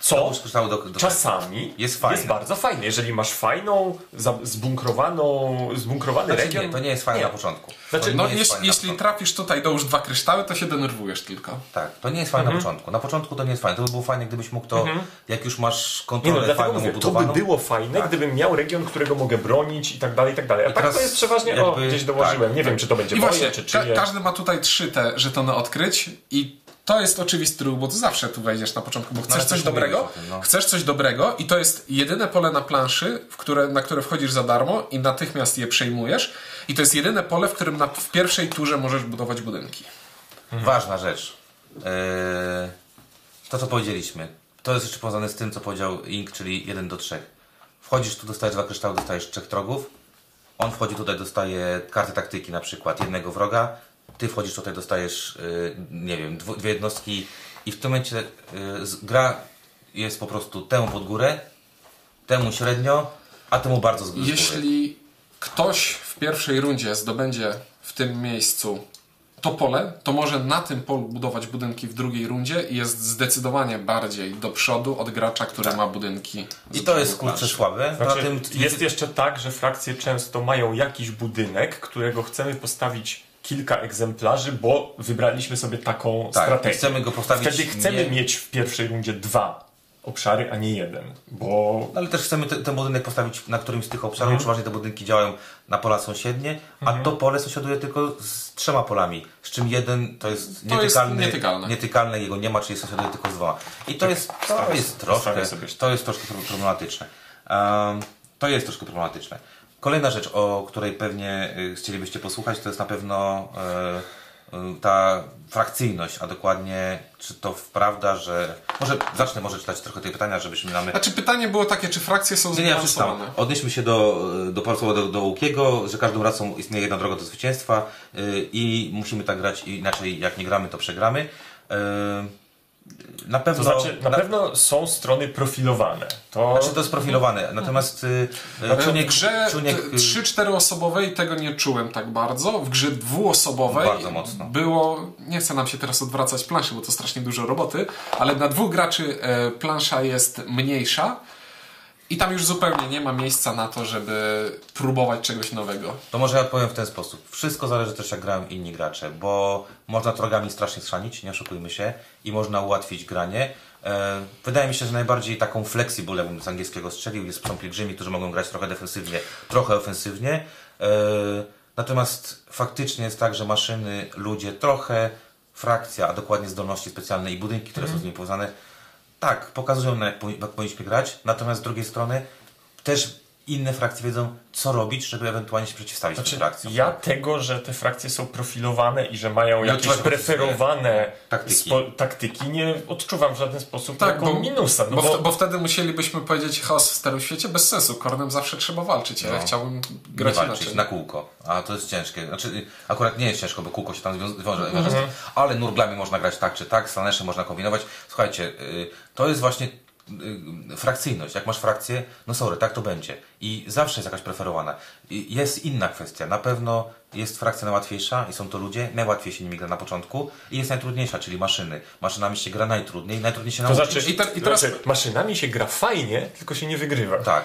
Co do- do- czasami Jest fajne. bardzo fajne. Jeżeli masz fajną, za- zbunkrowaną, zbunkrowany Znaczy, region... nie, to nie jest fajne Nie. na początku. Znaczy, No nie jest jeśli, trafisz tutaj do już dwa kryształy, to się denerwujesz tylko. Tak, to nie jest fajne na początku. Na początku to nie jest fajne. To by było fajne, gdybyś mógł to, jak już masz Nie kontrolę no, dlatego fajną mówię, to by było fajne, Tak. gdybym miał region, którego mogę bronić i tak dalej, i tak dalej. A I tak to jest przeważnie, o, jakby- gdzieś dołożyłem. tak. nie wiem, czy to będzie I moje, właśnie, czy ka- czyje. każdy ma tutaj trzy te żetony odkryć i to jest oczywisty ruch, bo ty zawsze tu wejdziesz na początku, bo chcesz ale coś dobrego, tym, no. chcesz coś dobrego i to jest jedyne pole na planszy, w które, na które wchodzisz za darmo i natychmiast je przejmujesz i to jest jedyne pole, w którym na, w pierwszej turze możesz budować budynki. Ważna rzecz. Eee, to, co powiedzieliśmy. To jest jeszcze powiązane z tym, co powiedział Ink, czyli 1 do 3. Wchodzisz tu, dostajesz dwa kryształy, dostajesz trzech trogów. On wchodzi tutaj, dostaje karty taktyki, na przykład jednego wroga. Ty wchodzisz tutaj, dostajesz, yy, nie wiem, dwie jednostki. I w tym momencie z- gra jest po prostu temu pod górę, temu średnio, a temu bardzo z góry. Jeśli ktoś w pierwszej rundzie zdobędzie w tym miejscu to pole, to może na tym polu budować budynki w drugiej rundzie i jest zdecydowanie bardziej do przodu od gracza, który ma budynki. I to jest kurczę słabe. Znaczy, Na tym jest jeszcze tak, że frakcje często mają jakiś budynek, którego chcemy postawić kilka egzemplarzy, bo wybraliśmy sobie taką Tak, strategię. chcemy go postawić Wtedy chcemy nie- mieć w pierwszej rundzie dwa obszary, a nie jeden, bo No, Ale też chcemy te, ten budynek postawić na którymś z tych obszarów. Mhm. Przeważnie te budynki działają na pola sąsiednie, a to pole sąsiaduje tylko z trzema polami. Z czym jeden to jest To jest nietykalny, nietykalne. nietykalne, jego nie ma, czyli sąsiaduje tylko z dwoma. I to jest, to jest troszkę, to jest troszkę pro- problematyczne. Um, to jest troszkę problematyczne. Kolejna rzecz, o której pewnie y, chcielibyście posłuchać, to jest na pewno y, y, ta frakcyjność, a dokładnie czy to prawda, że... Może zacznę może czytać trochę te pytania, żebyśmy mamy... Znaczy pytanie było takie, czy frakcje są Nie, nie, zbalansowane? Odnieśmy się do, do Polsła, do, do Łukiego, że każdą rasą istnieje jedna droga do zwycięstwa i musimy tak grać, i inaczej jak nie gramy, to przegramy. Na pewno... to znaczy na pewno są strony profilowane. To, Znaczy to jest profilowane, natomiast yy, w grze czuniek, t- yy, 3-4 tego nie czułem tak bardzo. W grze dwuosobowej Bardzo mocno. było, nie chcę nam się teraz odwracać planszy, bo to strasznie dużo roboty, ale na dwóch graczy e, plansza jest mniejsza i tam już zupełnie nie ma miejsca na to, żeby próbować czegoś nowego. To może ja powiem w ten sposób. Wszystko zależy też jak grają inni gracze, bo można trogami strasznie schrzanić, nie oszukujmy się, i można ułatwić granie. E, wydaje mi się, że najbardziej taką flexible, z angielskiego strzelił, jest są pielgrzymi, którzy mogą grać trochę defensywnie, trochę ofensywnie. E, natomiast faktycznie jest tak, że maszyny, ludzie, trochę frakcja, a dokładnie zdolności specjalne i budynki, które są z nimi powiązane, tak, pokazują jak powinniśmy grać, natomiast z drugiej strony też inne frakcje wiedzą, co robić, żeby ewentualnie się przeciwstawić Znaczy, tym frakcjom. ja tego, że te frakcje są profilowane i że mają Nie jakieś preferowane taktyki. spo- taktyki, nie odczuwam w żaden sposób Tak, jako bo- minusa. No bo, bo, w, bo wtedy musielibyśmy powiedzieć chaos w starym świecie bez sensu. Kornem zawsze trzeba walczyć, a ja No. chciałbym nie grać walczyć inaczej. na kółko, a to jest ciężkie. Znaczy, akurat nie jest ciężko, bo kółko się tam wiąże, wiąże Mhm. tym, ale nurglami można grać tak czy tak, slaneszem można kombinować. Słuchajcie, y, to jest właśnie frakcyjność. Jak masz frakcję, no sorry, tak to będzie. I zawsze jest jakaś preferowana. I Jest inna kwestia. Na pewno jest frakcja najłatwiejsza i są to ludzie, najłatwiej się nimi gra na początku i jest najtrudniejsza, czyli maszyny. Maszynami się gra najtrudniej, najtrudniej się to nauczyć. znaczy, I te- i teraz- znaczy, maszynami się gra fajnie, tylko się nie wygrywa. Tak.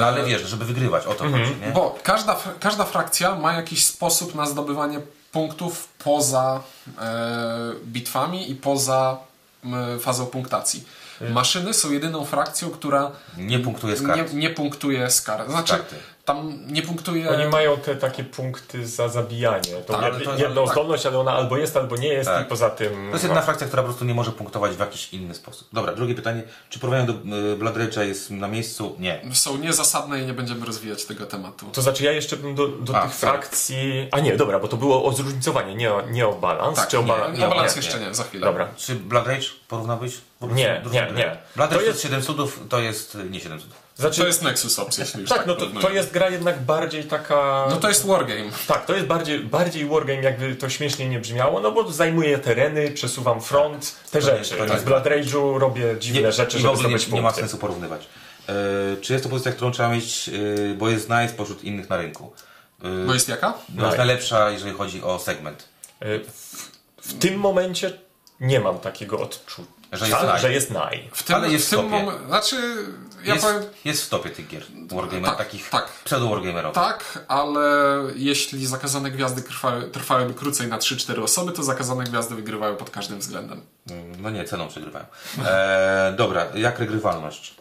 No ale wiesz, żeby wygrywać, o to Mhm. chodzi, nie? Bo każda, każda frakcja ma jakiś sposób na zdobywanie punktów poza e, bitwami i poza m, fazą punktacji. Maszyny są jedyną frakcją, która Nie punktuje z kart. nie, nie punktuje z kart. Znaczy, Karty. Tam nie punktuje... Oni mają te takie punkty za zabijanie. To Tak, jed, to- jedną tak. zdolność, ale ona albo jest, albo nie jest Tak. i poza tym... To jest jedna frakcja, która po prostu nie może punktować w jakiś inny sposób. Dobra, drugie pytanie. Czy porównanie do y, Blood Rage'a jest na miejscu? Nie. Są niezasadne i nie będziemy rozwijać tego tematu. To znaczy ja jeszcze bym do, do A, tych sorry. frakcji... A nie, dobra, bo to było o zróżnicowanie, nie o, nie o balans. Tak, czy o nie, balans? nie, nie, balans nie, jeszcze nie. nie, za chwilę. Dobra. Czy Blood Rage porównałbyś? Po prostu Nie, nie, gry. nie. Blood To Rage to jest- jest 7 cudów, to jest y, nie 7 cudów. Znaczy, To jest Nexus Ops, jeśli już tak, no to, to jest gra jednak bardziej taka... No to jest wargame. Tak, to jest bardziej, bardziej wargame, jakby to śmiesznie nie brzmiało, no bo zajmuję tereny, przesuwam front, te To nie- rzeczy. to nie w jest Blood Rage'u robię dziwne rzeczy, I w żeby ogóle nie, zdobyć nie ma sensu porównywać. E, czy jest to pozycja, którą trzeba mieć, e, bo jest nice spośród innych na rynku? E, No jest jaka? no jest najlepsza, jeżeli chodzi o segment. W, w tym momencie nie mam takiego odczucia, Że jest naj. że jest naj. W tym, Ale jest w tym w topie. mom- Znaczy, ja jest, powiem jest w topie tych gier wargamer, Tak, takich tak. pseudo-wargamerowych. tak, ale jeśli zakazane gwiazdy trwały, trwałyby krócej na 3-4 osoby, to zakazane gwiazdy wygrywały pod każdym względem. Mm, No nie, ceną przegrywają. E, dobra, jak regrywalność?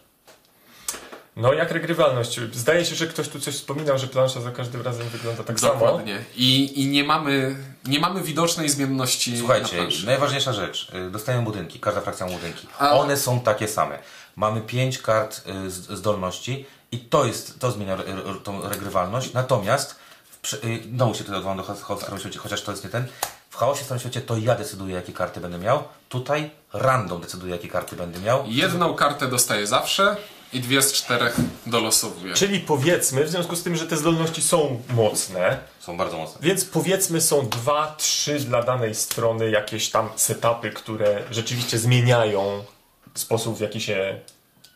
No jak regrywalność? Zdaje się, że ktoś tu coś wspominał, że plansza za każdym razem wygląda tak samo. Dokładnie. I, i nie, mamy, nie mamy widocznej zmienności na Słuchajcie, planszy. najważniejsza rzecz. y, Dostają budynki, każda frakcja ma budynki. A- One są takie same. Mamy pięć kart y, zdolności i to jest, to zmienia tą regrywalność. Natomiast, w, przy- y, znowu się tutaj odwołam do chaosu Świecie, chociaż to jest nie ten. W chaosie w Starym Świecie to ja decyduję, jakie karty będę miał. Tutaj random decyduje, jakie karty będę miał. Jedną kartę dostaję zawsze i dwie z czterech dolosowuję. Czyli powiedzmy, w związku z tym, że te zdolności są mocne, Są bardzo mocne. więc powiedzmy są dwa, trzy dla danej strony jakieś tam setupy, które rzeczywiście zmieniają sposób, w jaki się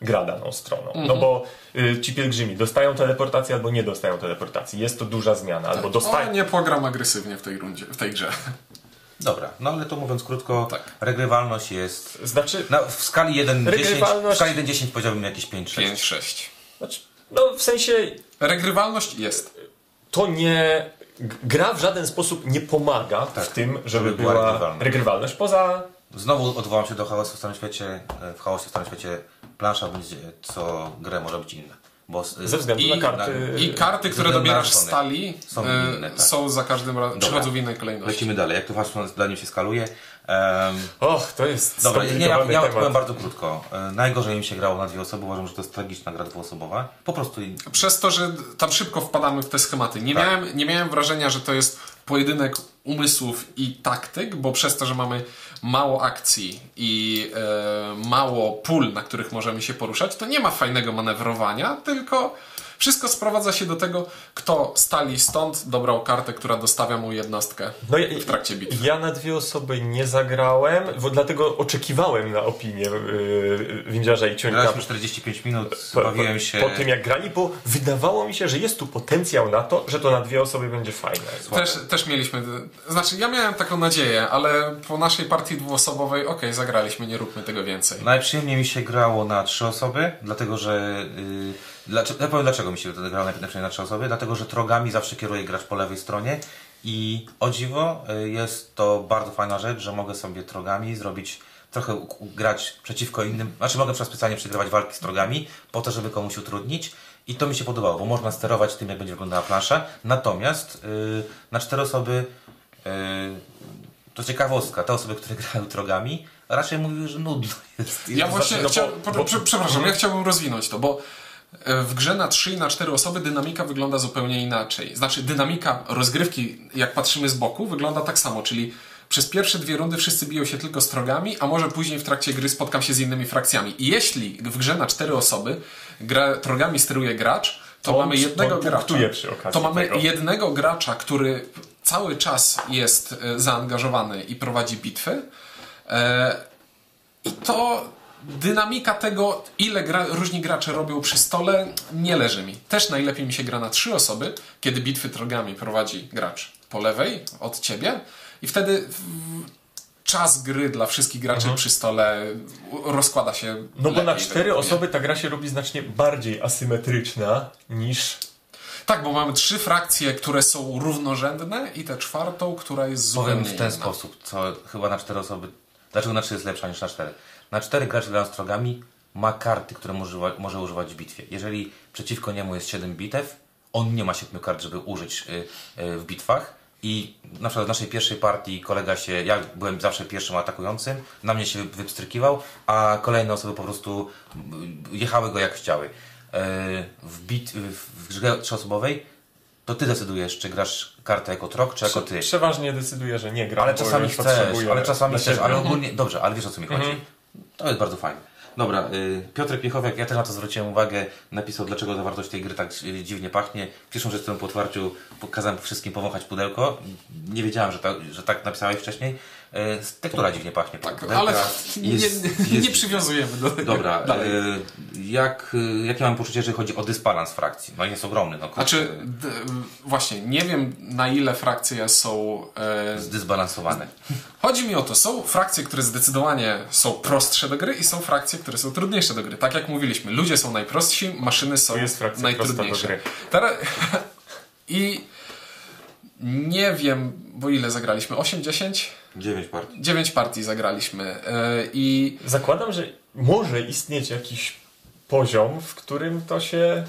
gra daną stroną. Mhm. No bo y, ci pielgrzymi dostają teleportację albo nie dostają teleportacji. Jest to duża zmiana. Albo O, dostają... nie pogram agresywnie w tej rundzie, w tej grze. Dobra, no ale to mówiąc krótko, Tak. regrywalność jest... Znaczy, Na, w skali 1-10 w Regrywalność- skali 1-10 powiedziałbym jakieś 5-6. 5-6. znaczy, no w sensie Regrywalność jest. to nie. Gra w żaden sposób nie pomaga w tym, żeby, żeby była była regrywalna. regrywalność. Poza. Znowu odwołam się do chaosu w Starym Świecie. E, W chaosie w Starym Świecie plansza będzie co grę może być inna. Bo z- Ze względu I, na karty. I karty, które dobierasz z stali, Są e, inne, tak. są za każdym razem, przychodzą w innej kolejności. Lecimy dalej. Jak to waszym zdaniem się skaluje? Em, Och, to jest. dobra, nie, ja, ja temat. powiem bardzo krótko. E, najgorzej mi się grało na dwie osoby. Uważam, że to jest tragiczna gra dwuosobowa. Po prostu Przez to, że tam szybko wpadamy w te schematy. Nie, Tak. miałem, nie miałem wrażenia, że to jest pojedynek umysłów i taktyk, bo przez to, że mamy mało akcji i e, mało pól, na których możemy się poruszać, to nie ma fajnego manewrowania, tylko wszystko sprowadza się do tego, kto stali stąd dobrał kartę, która dostawia mu jednostkę No, ja, w trakcie bitwy. ja na dwie osoby nie zagrałem, bo dlatego oczekiwałem na opinię yy, Windziarza i Cionka. graliśmy 45 minut, po, bawiłem po, się. po tym jak grali, bo wydawało mi się, że jest tu potencjał na to, że to na dwie osoby będzie fajne. Też, też mieliśmy. Znaczy, ja miałem taką nadzieję, ale po naszej partii dwuosobowej, okej, zagraliśmy, nie róbmy tego więcej. Najprzyjemniej mi się grało na trzy osoby, dlatego że. Yy, dlaczego, ja powiem dlaczego mi się to grało najprzyjemniej na trzy osoby, dlatego że trogami zawsze kieruje gracz po lewej stronie i o dziwo y, jest to bardzo fajna rzecz, że mogę sobie trogami zrobić trochę grać przeciwko innym, znaczy mogę przez specjalnie przegrywać walki z trogami po to, żeby komuś utrudnić i to mi się podobało, bo można sterować tym, jak będzie wyglądała plansza, natomiast yy, na cztery osoby yy, to ciekawostka, te osoby, które grają trogami, raczej mówiły, że nudno jest. Ja właśnie no bo- chciał, bo- prze- przepraszam, ja chciałbym rozwinąć to, bo w grze na 3 i na 4 osoby dynamika wygląda zupełnie inaczej. Znaczy dynamika rozgrywki, jak patrzymy z boku, wygląda tak samo, czyli przez pierwsze dwie rundy wszyscy biją się tylko strogami, a może później w trakcie gry spotkam się z innymi frakcjami. I jeśli w grze na 4 osoby gra, trogami steruje gracz, to, To mamy jednego gracza. To mamy tego. jednego gracza, który cały czas jest e, zaangażowany i prowadzi bitwy. E, i to dynamika tego, ile gra, różni gracze robią przy stole, nie leży mi. Też najlepiej mi się gra na trzy osoby, kiedy bitwy trogami prowadzi gracz po lewej od ciebie i wtedy czas gry dla wszystkich graczy przy stole rozkłada się Mhm. No bo lepiej na cztery osoby ta gra się robi znacznie bardziej asymetryczna niż Tak, bo mamy trzy frakcje, które są równorzędne i tę czwartą, która jest zupełnie Powiem w ten inna. sposób, co chyba na cztery osoby. Dlaczego na trzy jest lepsza niż na cztery? Na cztery gracz grając trogami ma karty, które może, może używać w bitwie. Jeżeli przeciwko niemu jest 7 bitew, on nie ma 7 kart, żeby użyć y, y, w bitwach. I na przykład w naszej pierwszej partii kolega się, ja byłem zawsze pierwszym atakującym, na mnie się wypstrykiwał, a kolejne osoby po prostu y, jechały go jak chciały. W, bit, w grze trzyosobowej to ty decydujesz, czy grasz kartę jako trok, czy jako ty. przeważnie decyduje, że nie gra. Ale czasami chcesz, ale czasami chcesz, ale ogólnie, dobrze, ale wiesz o co mi chodzi. To jest bardzo fajne. Dobra, y, Piotrek Piechowiak, ja też na to zwróciłem uwagę, napisał, dlaczego zawartość tej gry tak y, dziwnie pachnie. Pierwszą rzecz, którą po otwarciu pokazałem wszystkim powąchać pudełko. Nie wiedziałem, że, że tak napisałeś wcześniej. E, tektura dziwnie pachnie. Tak, ale nie, jest- nie, jest- przywiązujemy do tego. Dobra, Dalej. e, jak, e, jakie mam poczucie, jeżeli chodzi o dysbalans frakcji? No jest ogromny. No, Znaczy, d- właśnie, nie wiem na ile frakcje są. E, zdysbalansowane. chodzi mi o to, są frakcje, które zdecydowanie są prostsze do gry i są frakcje, które są trudniejsze do gry. Tak jak mówiliśmy, ludzie są najprostsi, maszyny są najtrudniejsze. gry. Teraz, I nie wiem, bo ile zagraliśmy? 8-10? 9 partii. 9 partii zagraliśmy. E, I Zakładam, że może istnieć jakiś poziom, w którym to się...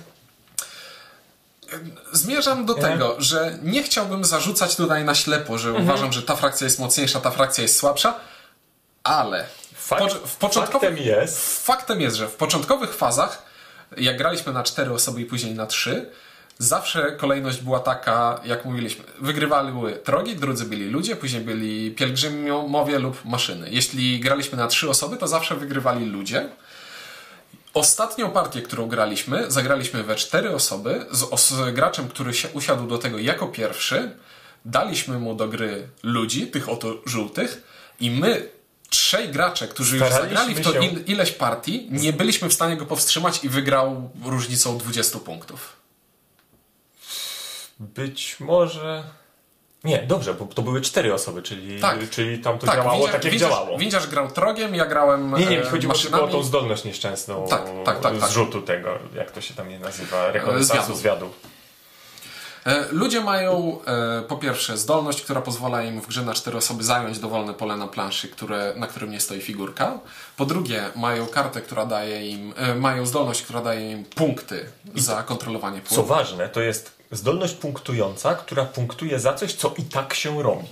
Zmierzam do? Mhm. tego, że nie chciałbym zarzucać tutaj na ślepo, że uważam, że ta frakcja jest mocniejsza, ta frakcja jest słabsza, ale Fakt, pocz- w początkowych, Faktem jest, faktem jest, że w początkowych fazach, jak graliśmy na cztery osoby i później na trzy, zawsze kolejność była taka, jak mówiliśmy, wygrywały trogi, drudzy byli ludzie, później byli pielgrzymowie lub maszyny. Jeśli graliśmy na trzy osoby, to zawsze wygrywali ludzie. Ostatnią partię, którą graliśmy, zagraliśmy we cztery osoby z, z graczem, który się usiadł do tego jako pierwszy. Daliśmy mu do gry ludzi, tych oto żółtych, i my, trzej gracze, którzy już Staraliśmy zagrali w to il, ileś partii, nie byliśmy w stanie go powstrzymać i wygrał różnicą 20 punktów. Być może... Nie, dobrze, bo to były cztery osoby, czyli, Tak. czyli tam to działało windziarz, tak, jak windziarz, działało. Windziarz grał trogiem, ja grałem Nie, nie, e, chodziło tylko o maszynami. tą zdolność nieszczęsną Tak, tak, tak, tak. zrzutu tego, jak to się tam nie nazywa, rekonesansu Zwiadu. zwiadu. E, Ludzie mają e, po pierwsze zdolność, która pozwala im w grze na cztery osoby zająć dowolne pole na planszy, które, na którym nie stoi figurka. Po drugie, mają kartę, która daje im, e, mają zdolność, która daje im punkty za kontrolowanie Co pól. ważne, to jest zdolność punktująca, która punktuje za coś, co i tak się robi.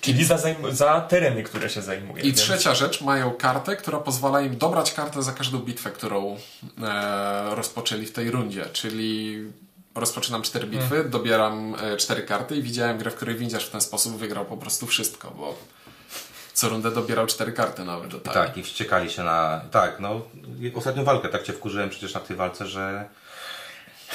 Czyli za, zajm- za tereny, które się zajmuje. I Więc trzecia rzecz, mają kartę, która pozwala im dobrać kartę za każdą bitwę, którą e, rozpoczęli w tej rundzie. Czyli rozpoczynam cztery bitwy, dobieram e, cztery karty i widziałem grę, w której windziarz w ten sposób wygrał po prostu wszystko, bo co rundę dobierał cztery karty nawet do talii. Tak, i wściekali się na... Tak, no, ostatnią walkę tak cię wkurzyłem przecież na tej walce, że...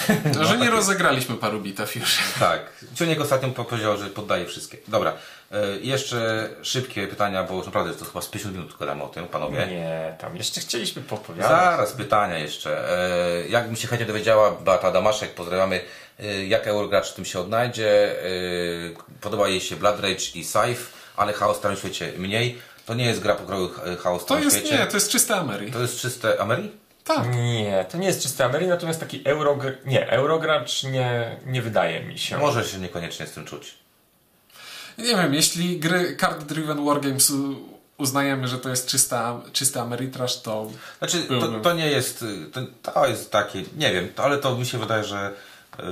No, że nie rozegraliśmy paru bitew już. Tak, Ciuniek ostatnio powiedział, że poddaje wszystkie. Dobra, e, jeszcze szybkie pytania, bo już naprawdę to chyba z 50 minut gadamy o tym, panowie. Nie, tam jeszcze chcieliśmy popowiadać. Zaraz pytania jeszcze. E, jakbym się chętnie dowiedziała, Beata Damaszek, pozdrawiamy, e, jak Eurogracz w tym się odnajdzie. Podoba jej się Blood Rage i Scythe, ale Chaos w Starym Świecie mniej. To nie jest gra pokroju Chaos w To Starym jest, Świecie. nie, to jest czyste Amery. To jest czyste Ameri? Tak. Nie, to nie jest czysty Amery, natomiast taki Eurogr... Nie, Eurogracz nie, nie wydaje mi się. Może się niekoniecznie z tym czuć. Nie wiem, jeśli gry Card Driven Wargames uznajemy, że to jest czysta, czysty Ameritrash, to Znaczy, to, to nie jest, to, to jest takie, nie wiem, to, ale to mi się wydaje, że y,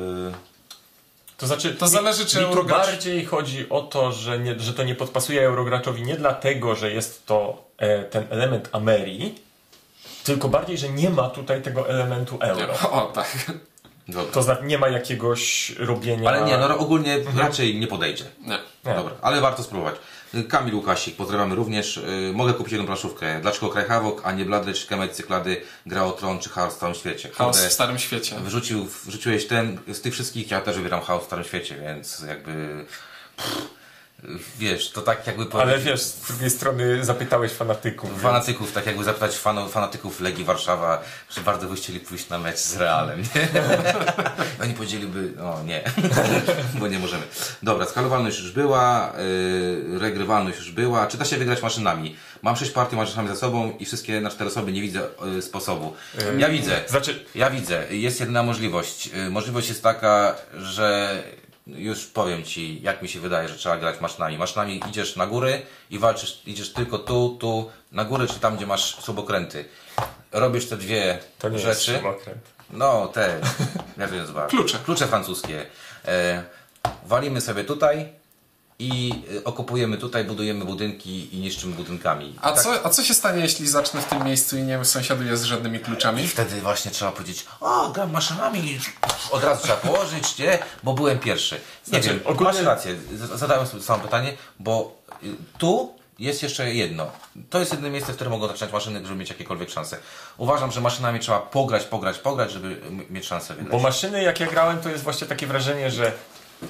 To znaczy, To zależy, czy mi tu Eurogracz- bardziej chodzi o to, że, nie, że to nie podpasuje Eurograczowi nie dlatego, że jest to e, ten element Amerii, tylko bardziej, że nie ma tutaj tego elementu euro. o tak. dobra. To znaczy nie ma jakiegoś robienia... Ale nie, no ogólnie raczej nie podejdzie. Nie. Nie. Dobra, ale warto spróbować. Kamil Łukasik, pozdrawiamy również. Y, Mogę kupić jedną planszówkę. Dlaczego Kraj Havoc, a nie Bloodrage, Kemet, Cyklady, Gra o Tron czy Chaos w całym świecie? Chaos w Starym Świecie. Wyrzucił, wrzuciłeś ten, z tych wszystkich ja też wybieram Chaos w Starym Świecie, więc jakby... Pff, wiesz, to tak jakby Ale powiedzieć- wiesz, z drugiej strony zapytałeś fanatyków. Fanatyków, tak jakby zapytać fanatyków Legii Warszawa, czy bardzo by chcieli pójść na mecz z Realem, nie? Oni powiedzieliby, o nie, bo nie możemy. Dobra, skalowalność już była, yy, regrywalność już była. Czy da się wygrać maszynami? Mam sześć partii maszynami za sobą i wszystkie na cztery osoby, nie widzę yy, sposobu. Ja widzę. Znaczy, Ja widzę, jest jedna możliwość. Y, Możliwość jest taka, że już powiem Ci, jak mi się wydaje, że trzeba grać maszynami. Maszynami idziesz na góry i walczysz, idziesz tylko tu, tu, na górę, czy tam, gdzie masz subokręty. Robisz te dwie to nie jest rzeczy. śrubokręt. No, te, jak to się nazywa? Klucze. Klucze francuskie. E, walimy sobie tutaj i y, okupujemy tutaj, budujemy budynki i niszczymy budynkami. A, Tak. co, a co się stanie, jeśli zacznę w tym miejscu i nie sąsiaduję z żadnymi kluczami? I wtedy właśnie trzeba powiedzieć, o, gram maszynami, od razu trzeba położyć, nie? Bo byłem pierwszy. Nie Znaczy, wiem, ogólnie- masz rację, zadałem sobie samo pytanie, bo y, tu jest jeszcze jedno. To jest jedyne miejsce, w którym mogą zaczynać maszyny, żeby mieć jakiekolwiek szanse. Uważam, że maszynami trzeba pograć, pograć, pograć, żeby mieć szansę wygrać. Bo maszyny, jak ja grałem, to jest właśnie takie wrażenie, że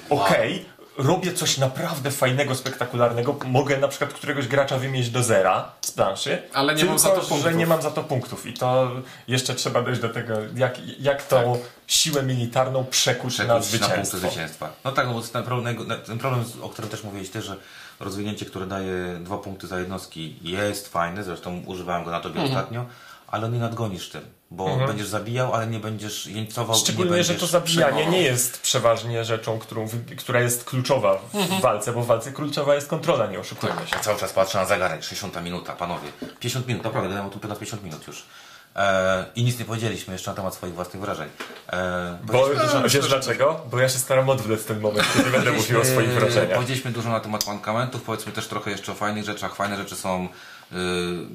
okej, robię coś naprawdę fajnego, spektakularnego, mogę na przykład któregoś gracza wymienić do zera z planszy, Ale nie tylko, mam za to punktów. że nie mam za to punktów i to jeszcze trzeba dojść do tego, jak, jak tą siłę militarną przekuć, na przekuć na punkty zwycięstwo. zwycięstwa. No tak, no bo ten problem, ten problem, o którym też mówiłeś ty, że rozwinięcie, które daje dwa punkty za jednostki jest fajne, zresztą używałem go na tobie Mhm. ostatnio, ale nie nadgonisz tym, bo będziesz zabijał, ale nie będziesz jeńcował Szczególnie, będziesz że to zabijanie nie jest przeważnie rzeczą, którą, która jest kluczowa w Mhm. walce, bo w walce kluczowa jest kontrola, nie oszukujmy się. Ja cały czas patrzę na zegarek, 60 minuta, panowie. 50 minut, naprawdę, gadałem o tym ponad 50 minut już. E, I nic nie powiedzieliśmy jeszcze na temat swoich własnych wrażeń. E, Bo dużo- wiesz dlaczego? Bo ja się staram odwlec ten moment, kiedy będę mówił o swoich Powiedzieliśmy- wrażeniach. Powiedzieliśmy dużo na temat mankamentów, powiedzmy też trochę jeszcze o fajnych rzeczach. Fajne rzeczy są, yy,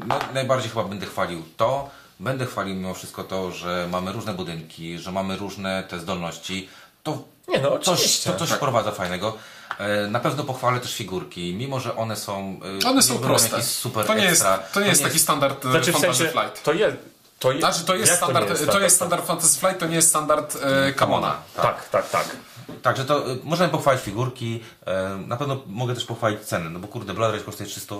no, najbardziej chyba będę chwalił to, będę chwalił mimo wszystko to, że mamy różne budynki, że mamy różne te zdolności. To Nie no, coś, to coś wprowadza fajnego. E, Na pewno pochwalę też figurki, mimo że one są. e, One są proste. Super To nie jest, ekstra. to nie jest taki standard e, Znaczy w sensie, Flight. to jest... To, je, Znaczy to jest standard, nie to, jest standard Fantasy Flight, to nie jest standard e, Kamona. Tak, tak, tak. Także to y, możemy pochwalić figurki, e, na pewno mogę też pochwalić ceny, no bo kurde, Blood Rage kosztuje 300,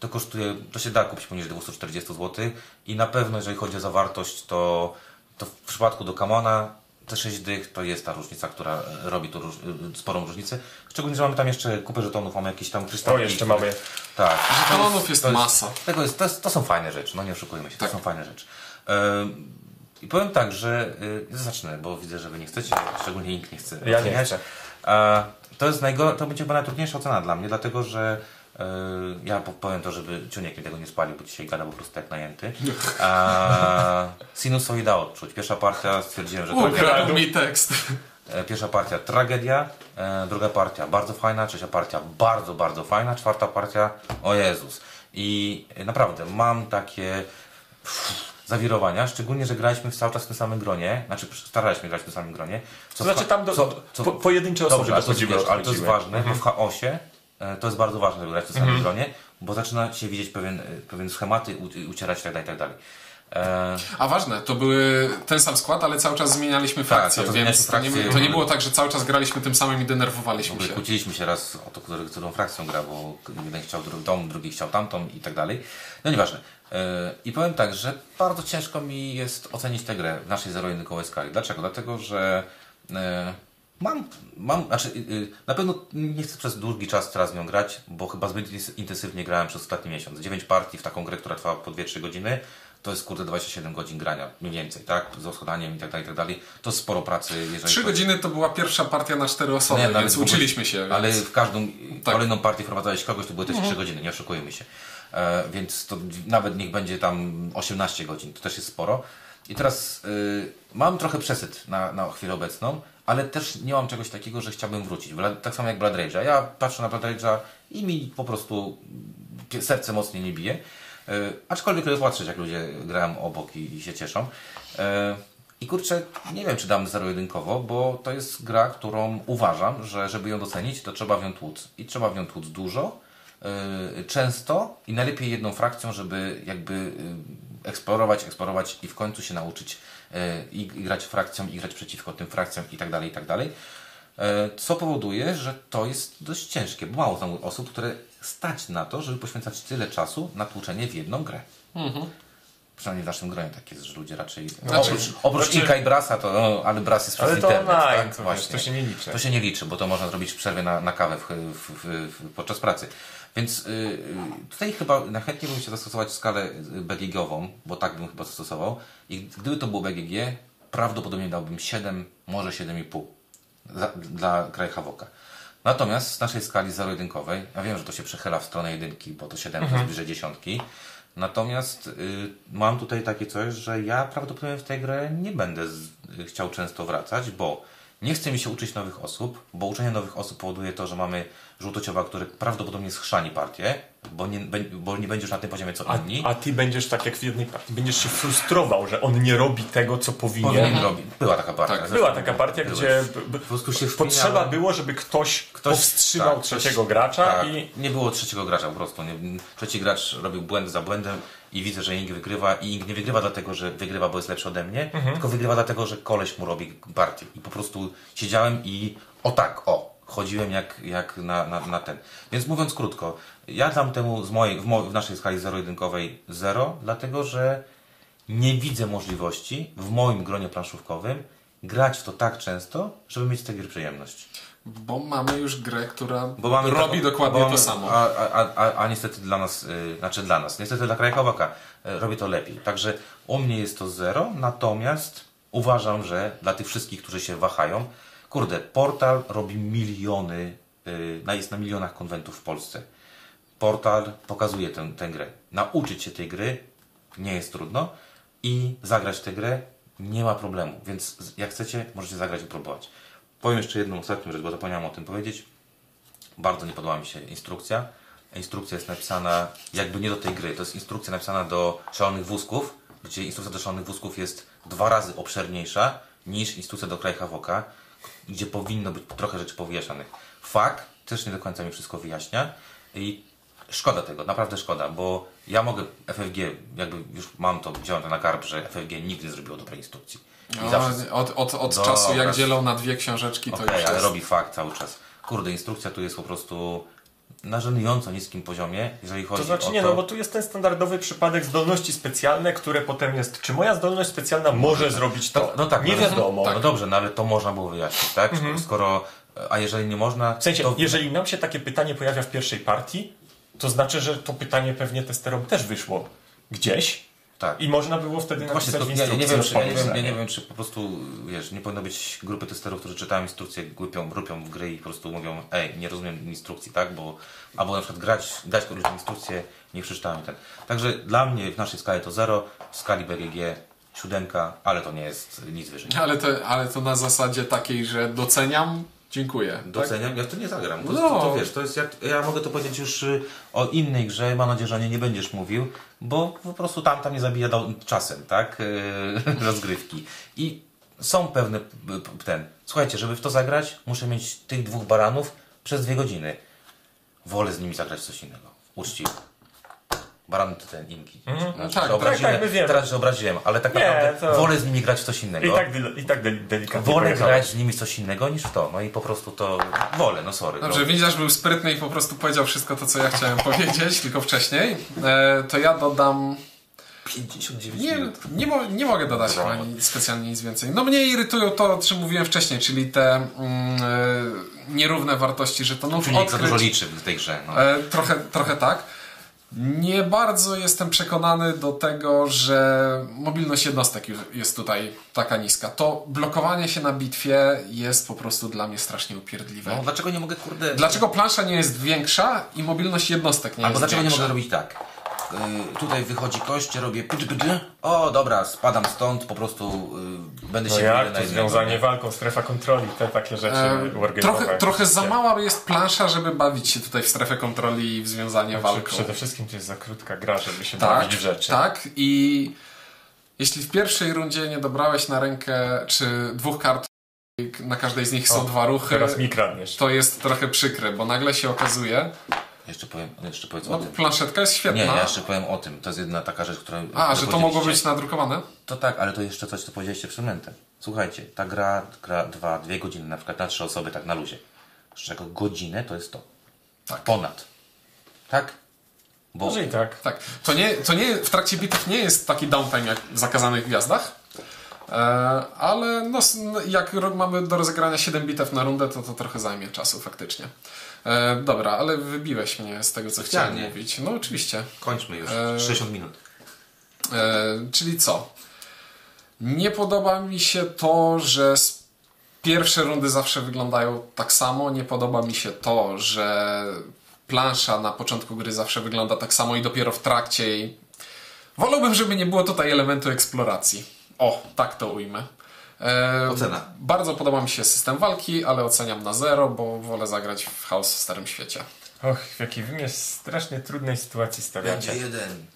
to kosztuje, to się da kupić poniżej 240 zł i na pewno jeżeli chodzi o zawartość, to, to w przypadku do Kamona te 6 dych to jest ta różnica, która e, robi tu róż, y, sporą różnicę. Szczególnie, że mamy tam jeszcze kupę żetonów, mamy jakieś tam kryształki. To jeszcze mamy... Tak. Kanonów jest To jest- masa. Tego jest, to, jest, to są fajne rzeczy, no nie oszukujmy się, Tak. to są fajne rzeczy. I powiem tak, że y, zacznę, bo widzę, że wy nie chcecie, szczególnie nikt nie chce. Ja nie chcę. To jest najgo, to będzie chyba najtrudniejsza ocena dla mnie, dlatego że e, ja po- powiem to, żeby Ciuniek mi tego nie spalił, bo dzisiaj gada po prostu jak najęty. E, sinusoida odczuć. Pierwsza partia stwierdziłem, że to Ukradł mi tekst. E, Pierwsza partia tragedia, e, druga partia bardzo fajna, trzecia partia bardzo, bardzo fajna, czwarta partia o Jezus. I naprawdę mam takie pff, zawirowania, szczególnie, że graliśmy cały czas w tym samym gronie, znaczy staraliśmy grać w tym samym gronie. Co To znaczy tam do, co- co- po, pojedyncze osoby Dobrze, ale to, jest, dochodziły, wiesz, ale to jest odchodziły. ważne, bo w chaosie e, to jest bardzo ważne, żeby grać w tym samym gronie, bo zaczyna się widzieć pewien, e, pewien schematy, ucierać itd. itd. E, A ważne, to były ten sam skład, ale cały czas zmienialiśmy frakcje, czas więc to nie, to nie było tak, że cały czas graliśmy tym samym i denerwowaliśmy się. kłóciliśmy się raz o to, który, którą frakcją gra, bo jeden chciał tą, drugi chciał tamtą i tak dalej. No nieważne. Yy, I powiem tak, że bardzo ciężko mi jest ocenić tę grę w naszej zero-jedynkowej skali. Dlaczego? Dlatego, że yy, mam, mam, znaczy na pewno nie chcę przez długi czas teraz nią grać, bo chyba zbyt intensywnie grałem przez ostatni miesiąc. 9 partii w taką grę, która trwała po 2-3 godziny, to jest kurde 27 godzin grania, mniej więcej, tak? Z rozchodaniem i tak dalej, i tak dalej. To jest sporo pracy, jeżeli Trzy chodzi- godziny to była pierwsza partia na cztery osoby, nie, nawet więc ogóle- uczyliśmy się. Ale Więc... w każdą Tak. Mhm. kolejną partię wprowadzałeś kogoś, to były też 3 godziny, nie oszukujmy się. E, więc to nawet niech będzie tam 18 godzin, to też jest sporo. I teraz y, mam trochę przesyt na, na chwilę obecną, ale też nie mam czegoś takiego, że chciałbym wrócić. Tak samo jak Blood Rage'a. Ja patrzę na Blood Rage'a i mi po prostu serce mocniej nie bije. E, aczkolwiek lubię patrzeć, jak ludzie grają obok i, i się cieszą. E, I kurczę, nie wiem, czy dam zero-jedynkowo, bo to jest gra, którą uważam, że żeby ją docenić, to trzeba w nią tłuc. I trzeba w nią tłuc dużo, yy, często i najlepiej jedną frakcją, żeby jakby eksplorować, eksplorować i w końcu się nauczyć i, grać frakcją, i grać przeciwko tym frakcjom i tak dalej, i tak dalej. Co powoduje, że to jest dość ciężkie, bo mało znam osób, które stać na to, żeby poświęcać tyle czasu na tłuczenie w jedną grę. Przynajmniej w naszym gronie tak jest, że ludzie raczej. Znaczy- oprócz oprócz znaczy- Inka i Brasa, to. No, ale Bras jest przez Ale to internet. online, tak? to wiesz, to się nie liczy. To się nie liczy, bo to można zrobić w przerwie na, na kawę w, w, w, w, podczas pracy. Więc y, y, tutaj chyba najchętniej bym się zastosować skalę y, BGG-ową, bo tak bym chyba zastosował. I gdyby to było BGG, prawdopodobnie dałbym 7, może 7,5 za, dla Kraj Hawoka. Natomiast z naszej skali zero-jedynkowej, ja wiem, że to się przechyla w stronę jedynki, bo to 7 to jest bliżej dziesiątki. Natomiast y, mam tutaj takie coś, że ja prawdopodobnie w tej grę nie będę z, y, chciał często wracać, bo nie chce mi się uczyć nowych osób, bo uczenie nowych osób powoduje to, że mamy żółtociowa, który prawdopodobnie schrzani partię, bo nie, bo nie będziesz na tym poziomie co A, inni. a ty będziesz tak jak w jednej partii, będziesz się frustrował, że on nie robi tego, co powinien. Powinien robić. Była taka partia. Tak, Była taka partia, były. gdzie Po prostu się potrzeba było, żeby ktoś, Ktoś- powstrzymał tak, trzeciego ktoś- gracza tak. i Nie było trzeciego gracza po prostu. Nie, trzeci gracz robił błęd za błędem i widzę, że Ing wygrywa i Ing nie wygrywa dlatego, że wygrywa, bo jest lepszy ode mnie, Mhm. tylko wygrywa dlatego, że koleś mu robi partię. I po prostu siedziałem i o tak, o. chodziłem jak, jak na, na, na ten. Więc mówiąc krótko, ja dam temu z mojej, w, mo, w naszej skali zero-jedynkowej 0, dlatego że nie widzę możliwości w moim gronie planszówkowym grać w to tak często, żeby mieć z tej gry przyjemność. Bo mamy już grę, która mamy robi taką- dokładnie bo to mamy- samo. A, a, a, a niestety dla nas, y, znaczy dla nas, niestety dla Krajkowaka y, robi to lepiej. Także u mnie jest to zero, natomiast uważam, że dla tych wszystkich, którzy się wahają, kurde, portal robi miliony, y, jest na milionach konwentów w Polsce. Portal pokazuje tę, tę grę. Nauczyć się tej gry nie jest trudno i zagrać tę grę nie ma problemu. Więc jak chcecie, możecie zagrać i próbować. Powiem jeszcze jedną ostatnią rzecz, bo zapomniałem o tym powiedzieć. Bardzo nie podoba mi się instrukcja. Instrukcja jest napisana jakby nie do tej gry. To jest instrukcja napisana do szalonych wózków, gdzie instrukcja do szalonych wózków jest dwa razy obszerniejsza niż instrukcja do Krajhawoka, gdzie powinno być trochę rzeczy powyjaśnianych. Fakt też nie do końca mi wszystko wyjaśnia i szkoda tego, naprawdę szkoda, bo ja mogę FFG, jakby już mam to, wziąłem to na karb, że FFG nigdy nie zrobiło dobrej instrukcji. I No, zawsze od od, od Dobra. czasu, jak dzielą na dwie książeczki, to Okej, już ale jest... robi fakt cały czas. Kurde, instrukcja tu jest po prostu na żenująco niskim poziomie, jeżeli chodzi To znaczy o nie, to... no bo tu jest ten standardowy przypadek zdolności specjalne, które potem jest, czy moja zdolność specjalna może zrobić to? No, no tak, nie no, wiadomo. No dobrze, no ale to można było wyjaśnić, tak? Skoro, a jeżeli nie można, W sensie, to... jeżeli nam się takie pytanie pojawia w pierwszej partii, to znaczy, że to pytanie pewnie testerom też wyszło gdzieś Tak. i można było wtedy Właśnie, napisać to, w ja, ja, nie wiem, czy, ja, nie wiem, ja nie nie. wiem, czy po prostu, wiesz, nie powinno być grupy testerów, którzy czytają instrukcje, głupią, grupią w gry i po prostu mówią, ej, nie rozumiem instrukcji, tak, bo, albo na przykład grać, dać komuś instrukcję, nie przeczytałem i tak. Także dla mnie w naszej skali to 0, w skali BGG siódemka, ale to nie jest nic wyżej. Ale to, ale to na zasadzie takiej, że doceniam, dziękuję. Tak? Doceniam, ja to nie zagram. To, No. to, to wiesz, to jest jak, ja mogę to powiedzieć już y, o innej grze, mam nadzieję, że o niej nie będziesz mówił, bo po prostu tam, tam nie zabija do, czasem, tak, y, rozgrywki. I są pewne, y, ten, słuchajcie, żeby w to zagrać, muszę mieć tych dwóch baranów przez dwie godziny. Wolę z nimi zagrać coś innego, uczciwie. Baran to ten inki. Znaczy, tak, że obraziłem, tak, my wiemy. teraz się obraziłem, ale tak Nie, naprawdę to- wolę z nimi grać w coś innego. I tak, i tak del- delikatnie Wolę grać z nimi w coś innego niż w to. No i po prostu to wolę, no sorry. Dobrze, no. widzisz, był sprytny i po prostu powiedział wszystko to, co ja chciałem powiedzieć, tylko wcześniej. E, to ja dodam 59 Nie, minut. nie, mo nie mogę dodać nic, specjalnie nic więcej. No mnie irytują to, o czym mówiłem wcześniej, czyli te mm, e, nierówne wartości żetonów. Czujnik za Odkryć- dużo liczy w tej grze. No. E, trochę, trochę tak. Nie bardzo jestem przekonany do tego, że mobilność jednostek jest tutaj taka niska. To blokowanie się na bitwie jest po prostu dla mnie strasznie upierdliwe. no dlaczego nie mogę, kurde... Dlaczego plansza nie jest większa i mobilność jednostek nie Albo jest dlaczego nie większa? mogę robić tak? Yy, tutaj wychodzi kość, robię... O, dobra, spadam stąd, po prostu yy, będę No się jak to związanie nie? walką, strefa kontroli, te takie rzeczy E, wargame'owe. trochę, trochę za mała jest plansza, żeby bawić się tutaj w strefę kontroli i w związanie walką. Przede wszystkim to jest za krótka gra, żeby się Tak, bawić w rzeczy. tak. I jeśli w pierwszej rundzie nie dobrałeś na rękę, czy dwóch kart, na każdej z nich są O, dwa ruchy, Teraz mi kradniesz. to jest trochę przykre, bo nagle się okazuje, Jeszcze powiem, jeszcze powiedz no o tym. planszetka jest świetna. Nie, ja jeszcze powiem o tym. To jest jedna taka rzecz, która... A, że to mogło być nadrukowane? To tak, ale to jeszcze coś, co powiedzieliście przed momentem. Słuchajcie, ta gra, gra dwa, dwie godziny, na przykład na trzy osoby, tak na luzie. Z czego godzinę to jest to. Tak. Ponad. Tak? Bo Może i tak. Tak. To nie, to nie, w trakcie bitew nie jest taki downtime jak w Zakazanych Gwiazdach, e, ale no, no, jak mamy do rozegrania 7 bitew na rundę, to to trochę zajmie czasu faktycznie. E, dobra, ale wybiłeś mnie z tego, co chciałem Specjalnie. mówić. No oczywiście. kończmy już. E, 60 minut. E, czyli co? Nie podoba mi się to, że pierwsze rundy zawsze wyglądają tak samo. Nie podoba mi się to, że plansza na początku gry zawsze wygląda tak samo i dopiero w trakcie jej. Wolałbym, żeby nie było tutaj elementu eksploracji. O, tak to ujmę. E, Ocena. Bardzo podoba mi się system walki, ale oceniam na zero, bo wolę zagrać w chaos w Starym Świecie. Och, w jakiej wy mnie w strasznie trudnej sytuacji stawiacie. Będzie jeden.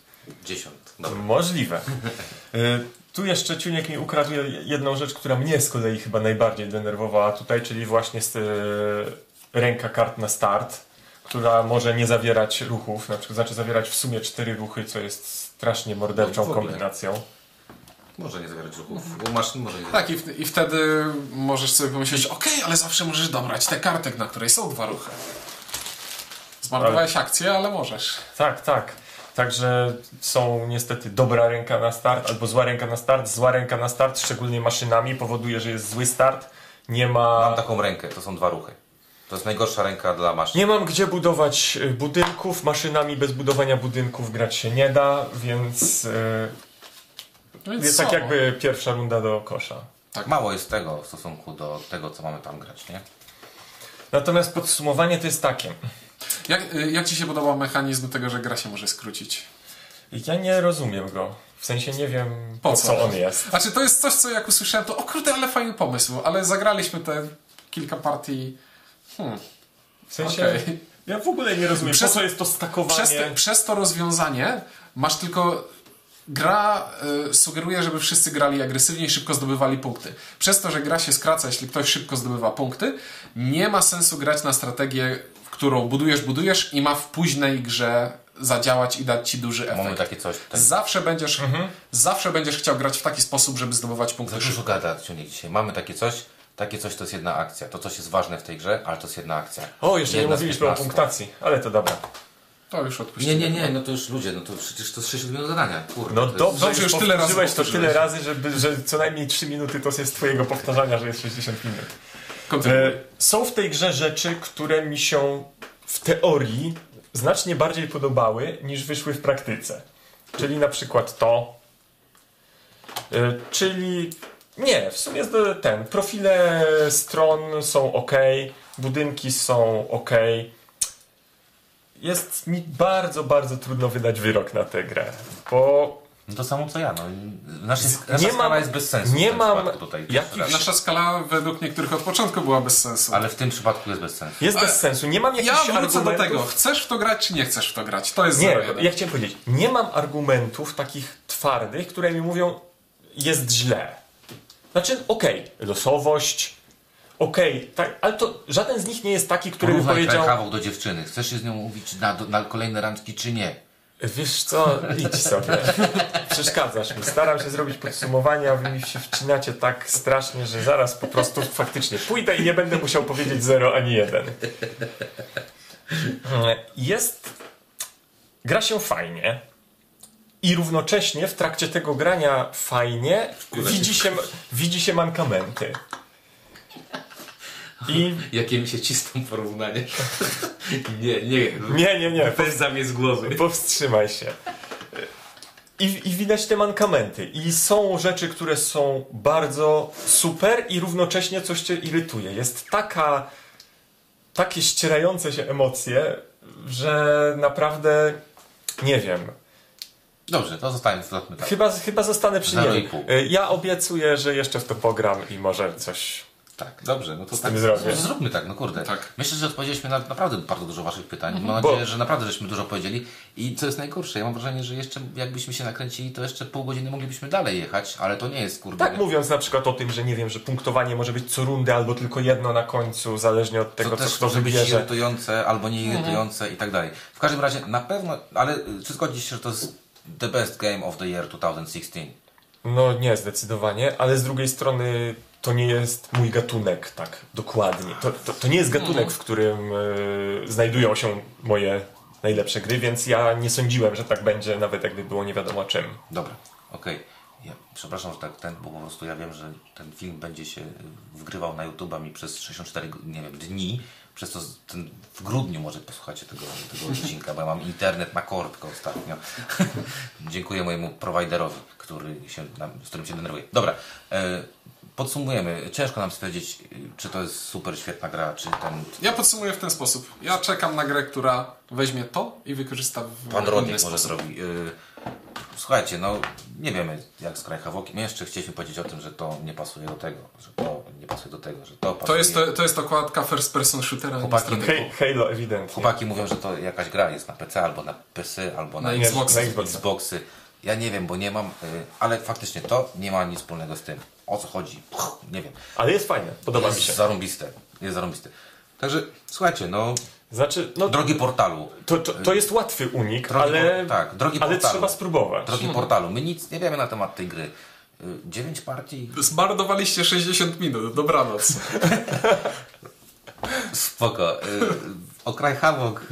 Dziesiąt. Dobra. Możliwe. Y, Tu jeszcze Ciuniek mi ukradł je- jedną rzecz, która mnie z kolei chyba najbardziej denerwowała tutaj, czyli właśnie z, y, ręka kart na start, która może nie zawierać ruchów, na przykład znaczy zawierać w sumie cztery ruchy, co jest strasznie morderczą No, kombinacją. Może nie zawierać ruchów. Maszyn może nie Tak, i, w, i wtedy możesz sobie pomyśleć, okej, ale zawsze możesz dobrać tę kartę, na której są dwa ruchy. Zmarnowałeś akcję, ale możesz. Tak, tak. Także są niestety dobra ręka na start albo zła ręka na start. Zła ręka na start, szczególnie maszynami, powoduje, że jest zły start. Nie ma. Mam taką rękę, to są dwa ruchy. To jest najgorsza ręka dla maszyn. Nie mam gdzie budować y, budynków. Maszynami bez budowania budynków grać się nie da, więc y, No więc jest tak jakby pierwsza runda do kosza. Tak mało jest tego w stosunku do tego, co mamy tam grać, nie? Natomiast podsumowanie to jest takie. Jak, y, jak Ci się podobał mechanizm tego, że gra się może skrócić? Ja nie rozumiem go. W sensie nie wiem Po po co? co on jest. Znaczy, to jest coś, co jak usłyszałem, to o kurde, ale fajny pomysł, ale zagraliśmy te kilka partii. Hmm, W sensie okej. ja w ogóle nie rozumiem Przez- po co jest to stakowanie. Przez, te, przez to rozwiązanie masz tylko. Gra y, sugeruje, żeby wszyscy grali agresywnie i szybko zdobywali punkty. Przez to, że gra się skraca, jeśli ktoś szybko zdobywa punkty, nie ma sensu grać na strategię, w którą budujesz, budujesz i ma w późnej grze zadziałać i dać ci duży Mamy efekt. takie coś. Tak. Zawsze będziesz, zawsze będziesz chciał grać w taki sposób, żeby zdobywać punkty Za dużo gada dzisiaj. Mamy takie coś, takie coś to jest jedna akcja. To coś jest ważne w tej grze, ale to jest jedna akcja. O, jeszcze nie Jedna z mówiliśmy o 15. punktacji, ale to dobra. To już odpuścimy. Nie, nie, nie, no to już ludzie, no to przecież to jest 6 minut zadania. Kurde, No to jest- dobrze, Dobrze, już tyle razy powtórzyłeś to tyle razy, żeby, że co najmniej 3 minuty to jest twojego powtarzania, że jest 60 minut. E, są w tej grze rzeczy, które mi się w teorii znacznie bardziej podobały niż wyszły w praktyce. Czyli na przykład to. E, czyli. Nie, w sumie jest ten. Profile stron są ok, budynki są ok. Jest mi bardzo, bardzo trudno wydać wyrok na tę grę, bo No to samo co ja, no. Nasza, Nie nasza skala mam- jest bez sensu. nie mam tutaj. jakichś- Nasza skala według niektórych od początku była bez sensu. Ale w tym przypadku jest bez sensu. jest bez Ale sensu. Nie mam ja jakichś wrócę do argumentów. tego. Chcesz w to grać, czy nie chcesz w to grać? To jest Nie, ja chciałem powiedzieć, nie mam argumentów takich twardych, które mi mówią, jest źle. Znaczy, okej, losowość, okej, tak, ale to żaden z nich nie jest taki, który by Porównaj powiedział, Krajkawą do dziewczyny. Chcesz się z nią mówić na, na kolejne randki, czy nie? wiesz co, idź sobie, przeszkadzasz mi, staram się zrobić podsumowanie, a wy mi się wcinacie tak strasznie, że zaraz po prostu faktycznie pójdę i nie będę musiał powiedzieć zero ani jeden. Jest, gra się fajnie, i równocześnie w trakcie tego grania fajnie widzi się, widzi się mankamenty. I Jakie mi się cisną porównanie. nie, nie. nie, nie, nie, Bez zamiast głowy. powstrzymaj się. I, I widać te mankamenty. I są rzeczy, które są bardzo super i równocześnie coś cię irytuje. Jest taka, takie ścierające się emocje, że naprawdę nie wiem. Dobrze, to zostawmy tak. Chyba, chyba zostanę przy nim. Ja obiecuję, że jeszcze w to pogram i może coś. Tak, dobrze, no to Z tak, tym zrobię. no, zróbmy tak, no kurde. Tak. Myślę, że odpowiedzieliśmy na naprawdę bardzo dużo waszych pytań. Mam Mhm. Bo- nadzieję, że naprawdę żeśmy dużo powiedzieli. I co jest najgorsze, ja mam wrażenie, że jeszcze jakbyśmy się nakręcili, to jeszcze pół godziny moglibyśmy dalej jechać, ale to nie jest kurde. Tak mówiąc na przykład o tym, że nie wiem, że punktowanie może być co rundę albo tylko jedno na końcu, zależnie od tego, to co też kto może być wybierze. irytujące albo nie irytujące i tak dalej. W każdym razie na pewno, ale czy zgodzisz się, że to jest the best game of the year 2016? No nie, zdecydowanie, ale z drugiej strony to nie jest mój gatunek, tak dokładnie. To, to, to nie jest gatunek, w którym y, znajdują się moje najlepsze gry, więc ja nie sądziłem, że tak będzie, nawet jakby było nie wiadomo czym. Dobra, okej. Ja, przepraszam, że tak ten, bo po prostu ja wiem, że ten film będzie się wgrywał na YouTube'a mi przez 64 nie wiem, dni. Przez to ten, w grudniu może posłuchacie tego, tego odcinka, bo ja mam internet na korbkę ostatnio. Dziękuję mojemu prowajderowi, który się, z którym się denerwuję. Dobra, e, podsumujemy. Ciężko nam stwierdzić, y, czy to jest super świetna gra, czy ten Ja podsumuję w ten sposób. Ja czekam na grę, która weźmie to i wykorzysta w Pan inny Rodnik może sposób. zrobi. Y, Słuchajcie, no nie wiemy jak z Krajchawokiem. My jeszcze chcieliśmy powiedzieć o tym, że to nie pasuje do tego, że to nie pasuje do tego, że to pasuje. To jest, to, to jest okładka first person shootera. Chłopaki. Hej, Halo ewidentnie. Chłopaki mówią, że to jakaś gra jest na PC albo na PC, albo na, Na Nie, Xboxa. na Xboxa. Xboxy. Ja nie wiem, bo nie mam, y, ale faktycznie to nie ma nic wspólnego z tym. O co chodzi? Puch, nie wiem. Ale jest fajne, podoba mi Jest się. zarąbiste. Jest zarąbiste. Także słuchajcie, no Znaczy, no drogi portalu. to, to, to jest łatwy unik, Drogi ale, tak, drogi ale portalu. trzeba spróbować. Drogi portalu, my nic nie wiemy na temat tej gry. 9 partii, Zmarnowaliście 60 minut, dobranoc. spoko. O Kraj Havok,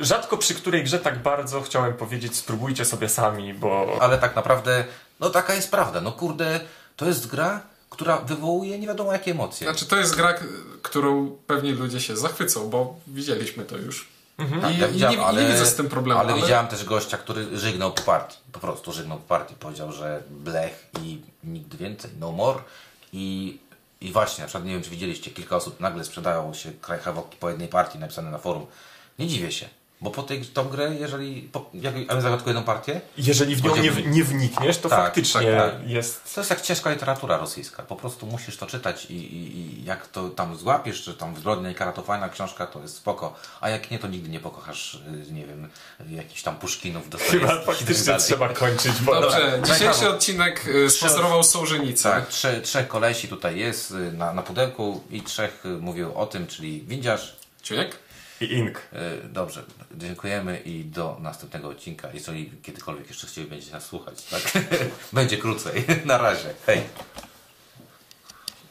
y, rzadko przy której grze tak bardzo chciałem powiedzieć spróbujcie sobie sami, bo ale tak naprawdę, no taka jest prawda. No kurde, to jest gra, która wywołuje nie wiadomo jakie emocje. Znaczy, to jest gra, którą pewnie ludzie się zachwycą, bo widzieliśmy to już. Tak, I, ja i widziałem, nie, ale, nie widzę z tym problemu. Ale, widziałem też gościa, który żygnął po partii. Po prostu żygnął po partii. Powiedział, że blech i nigdy więcej. No more. I, I właśnie, na przykład nie wiem, czy widzieliście, kilka osób nagle sprzedało się kraj Havoc po jednej partii napisane na forum. Nie dziwię się. Bo po tej tą grę, jeżeli. Po, jak, a my zagadku jedną partię, jeżeli w nią nie, w- nie wnikniesz, to Tak, faktycznie tak, tak. jest... to jest jak ciężka literatura rosyjska. Po prostu musisz to czytać i, i, i jak to tam złapiesz, czy tam zbrodnia i kara to fajna książka, to jest spoko. A jak nie, to nigdy nie pokochasz, y, nie wiem, jakichś tam Puszkinów, Chyba tak faktycznie trzeba kończyć, bo Dobrze, dzisiejszy Brawo. odcinek y, sponsorował Sołżenicę. Tak, trzech, trzech kolesi tutaj jest y, na, na pudełku i trzech y, mówił o tym, czyli windziarz. Ciuniek? I ink. Y, Dobrze, dziękujemy i do następnego odcinka. Jeżeli kiedykolwiek jeszcze chcieli będziecie nas słuchać, tak? Będzie krócej. Na razie. Hej.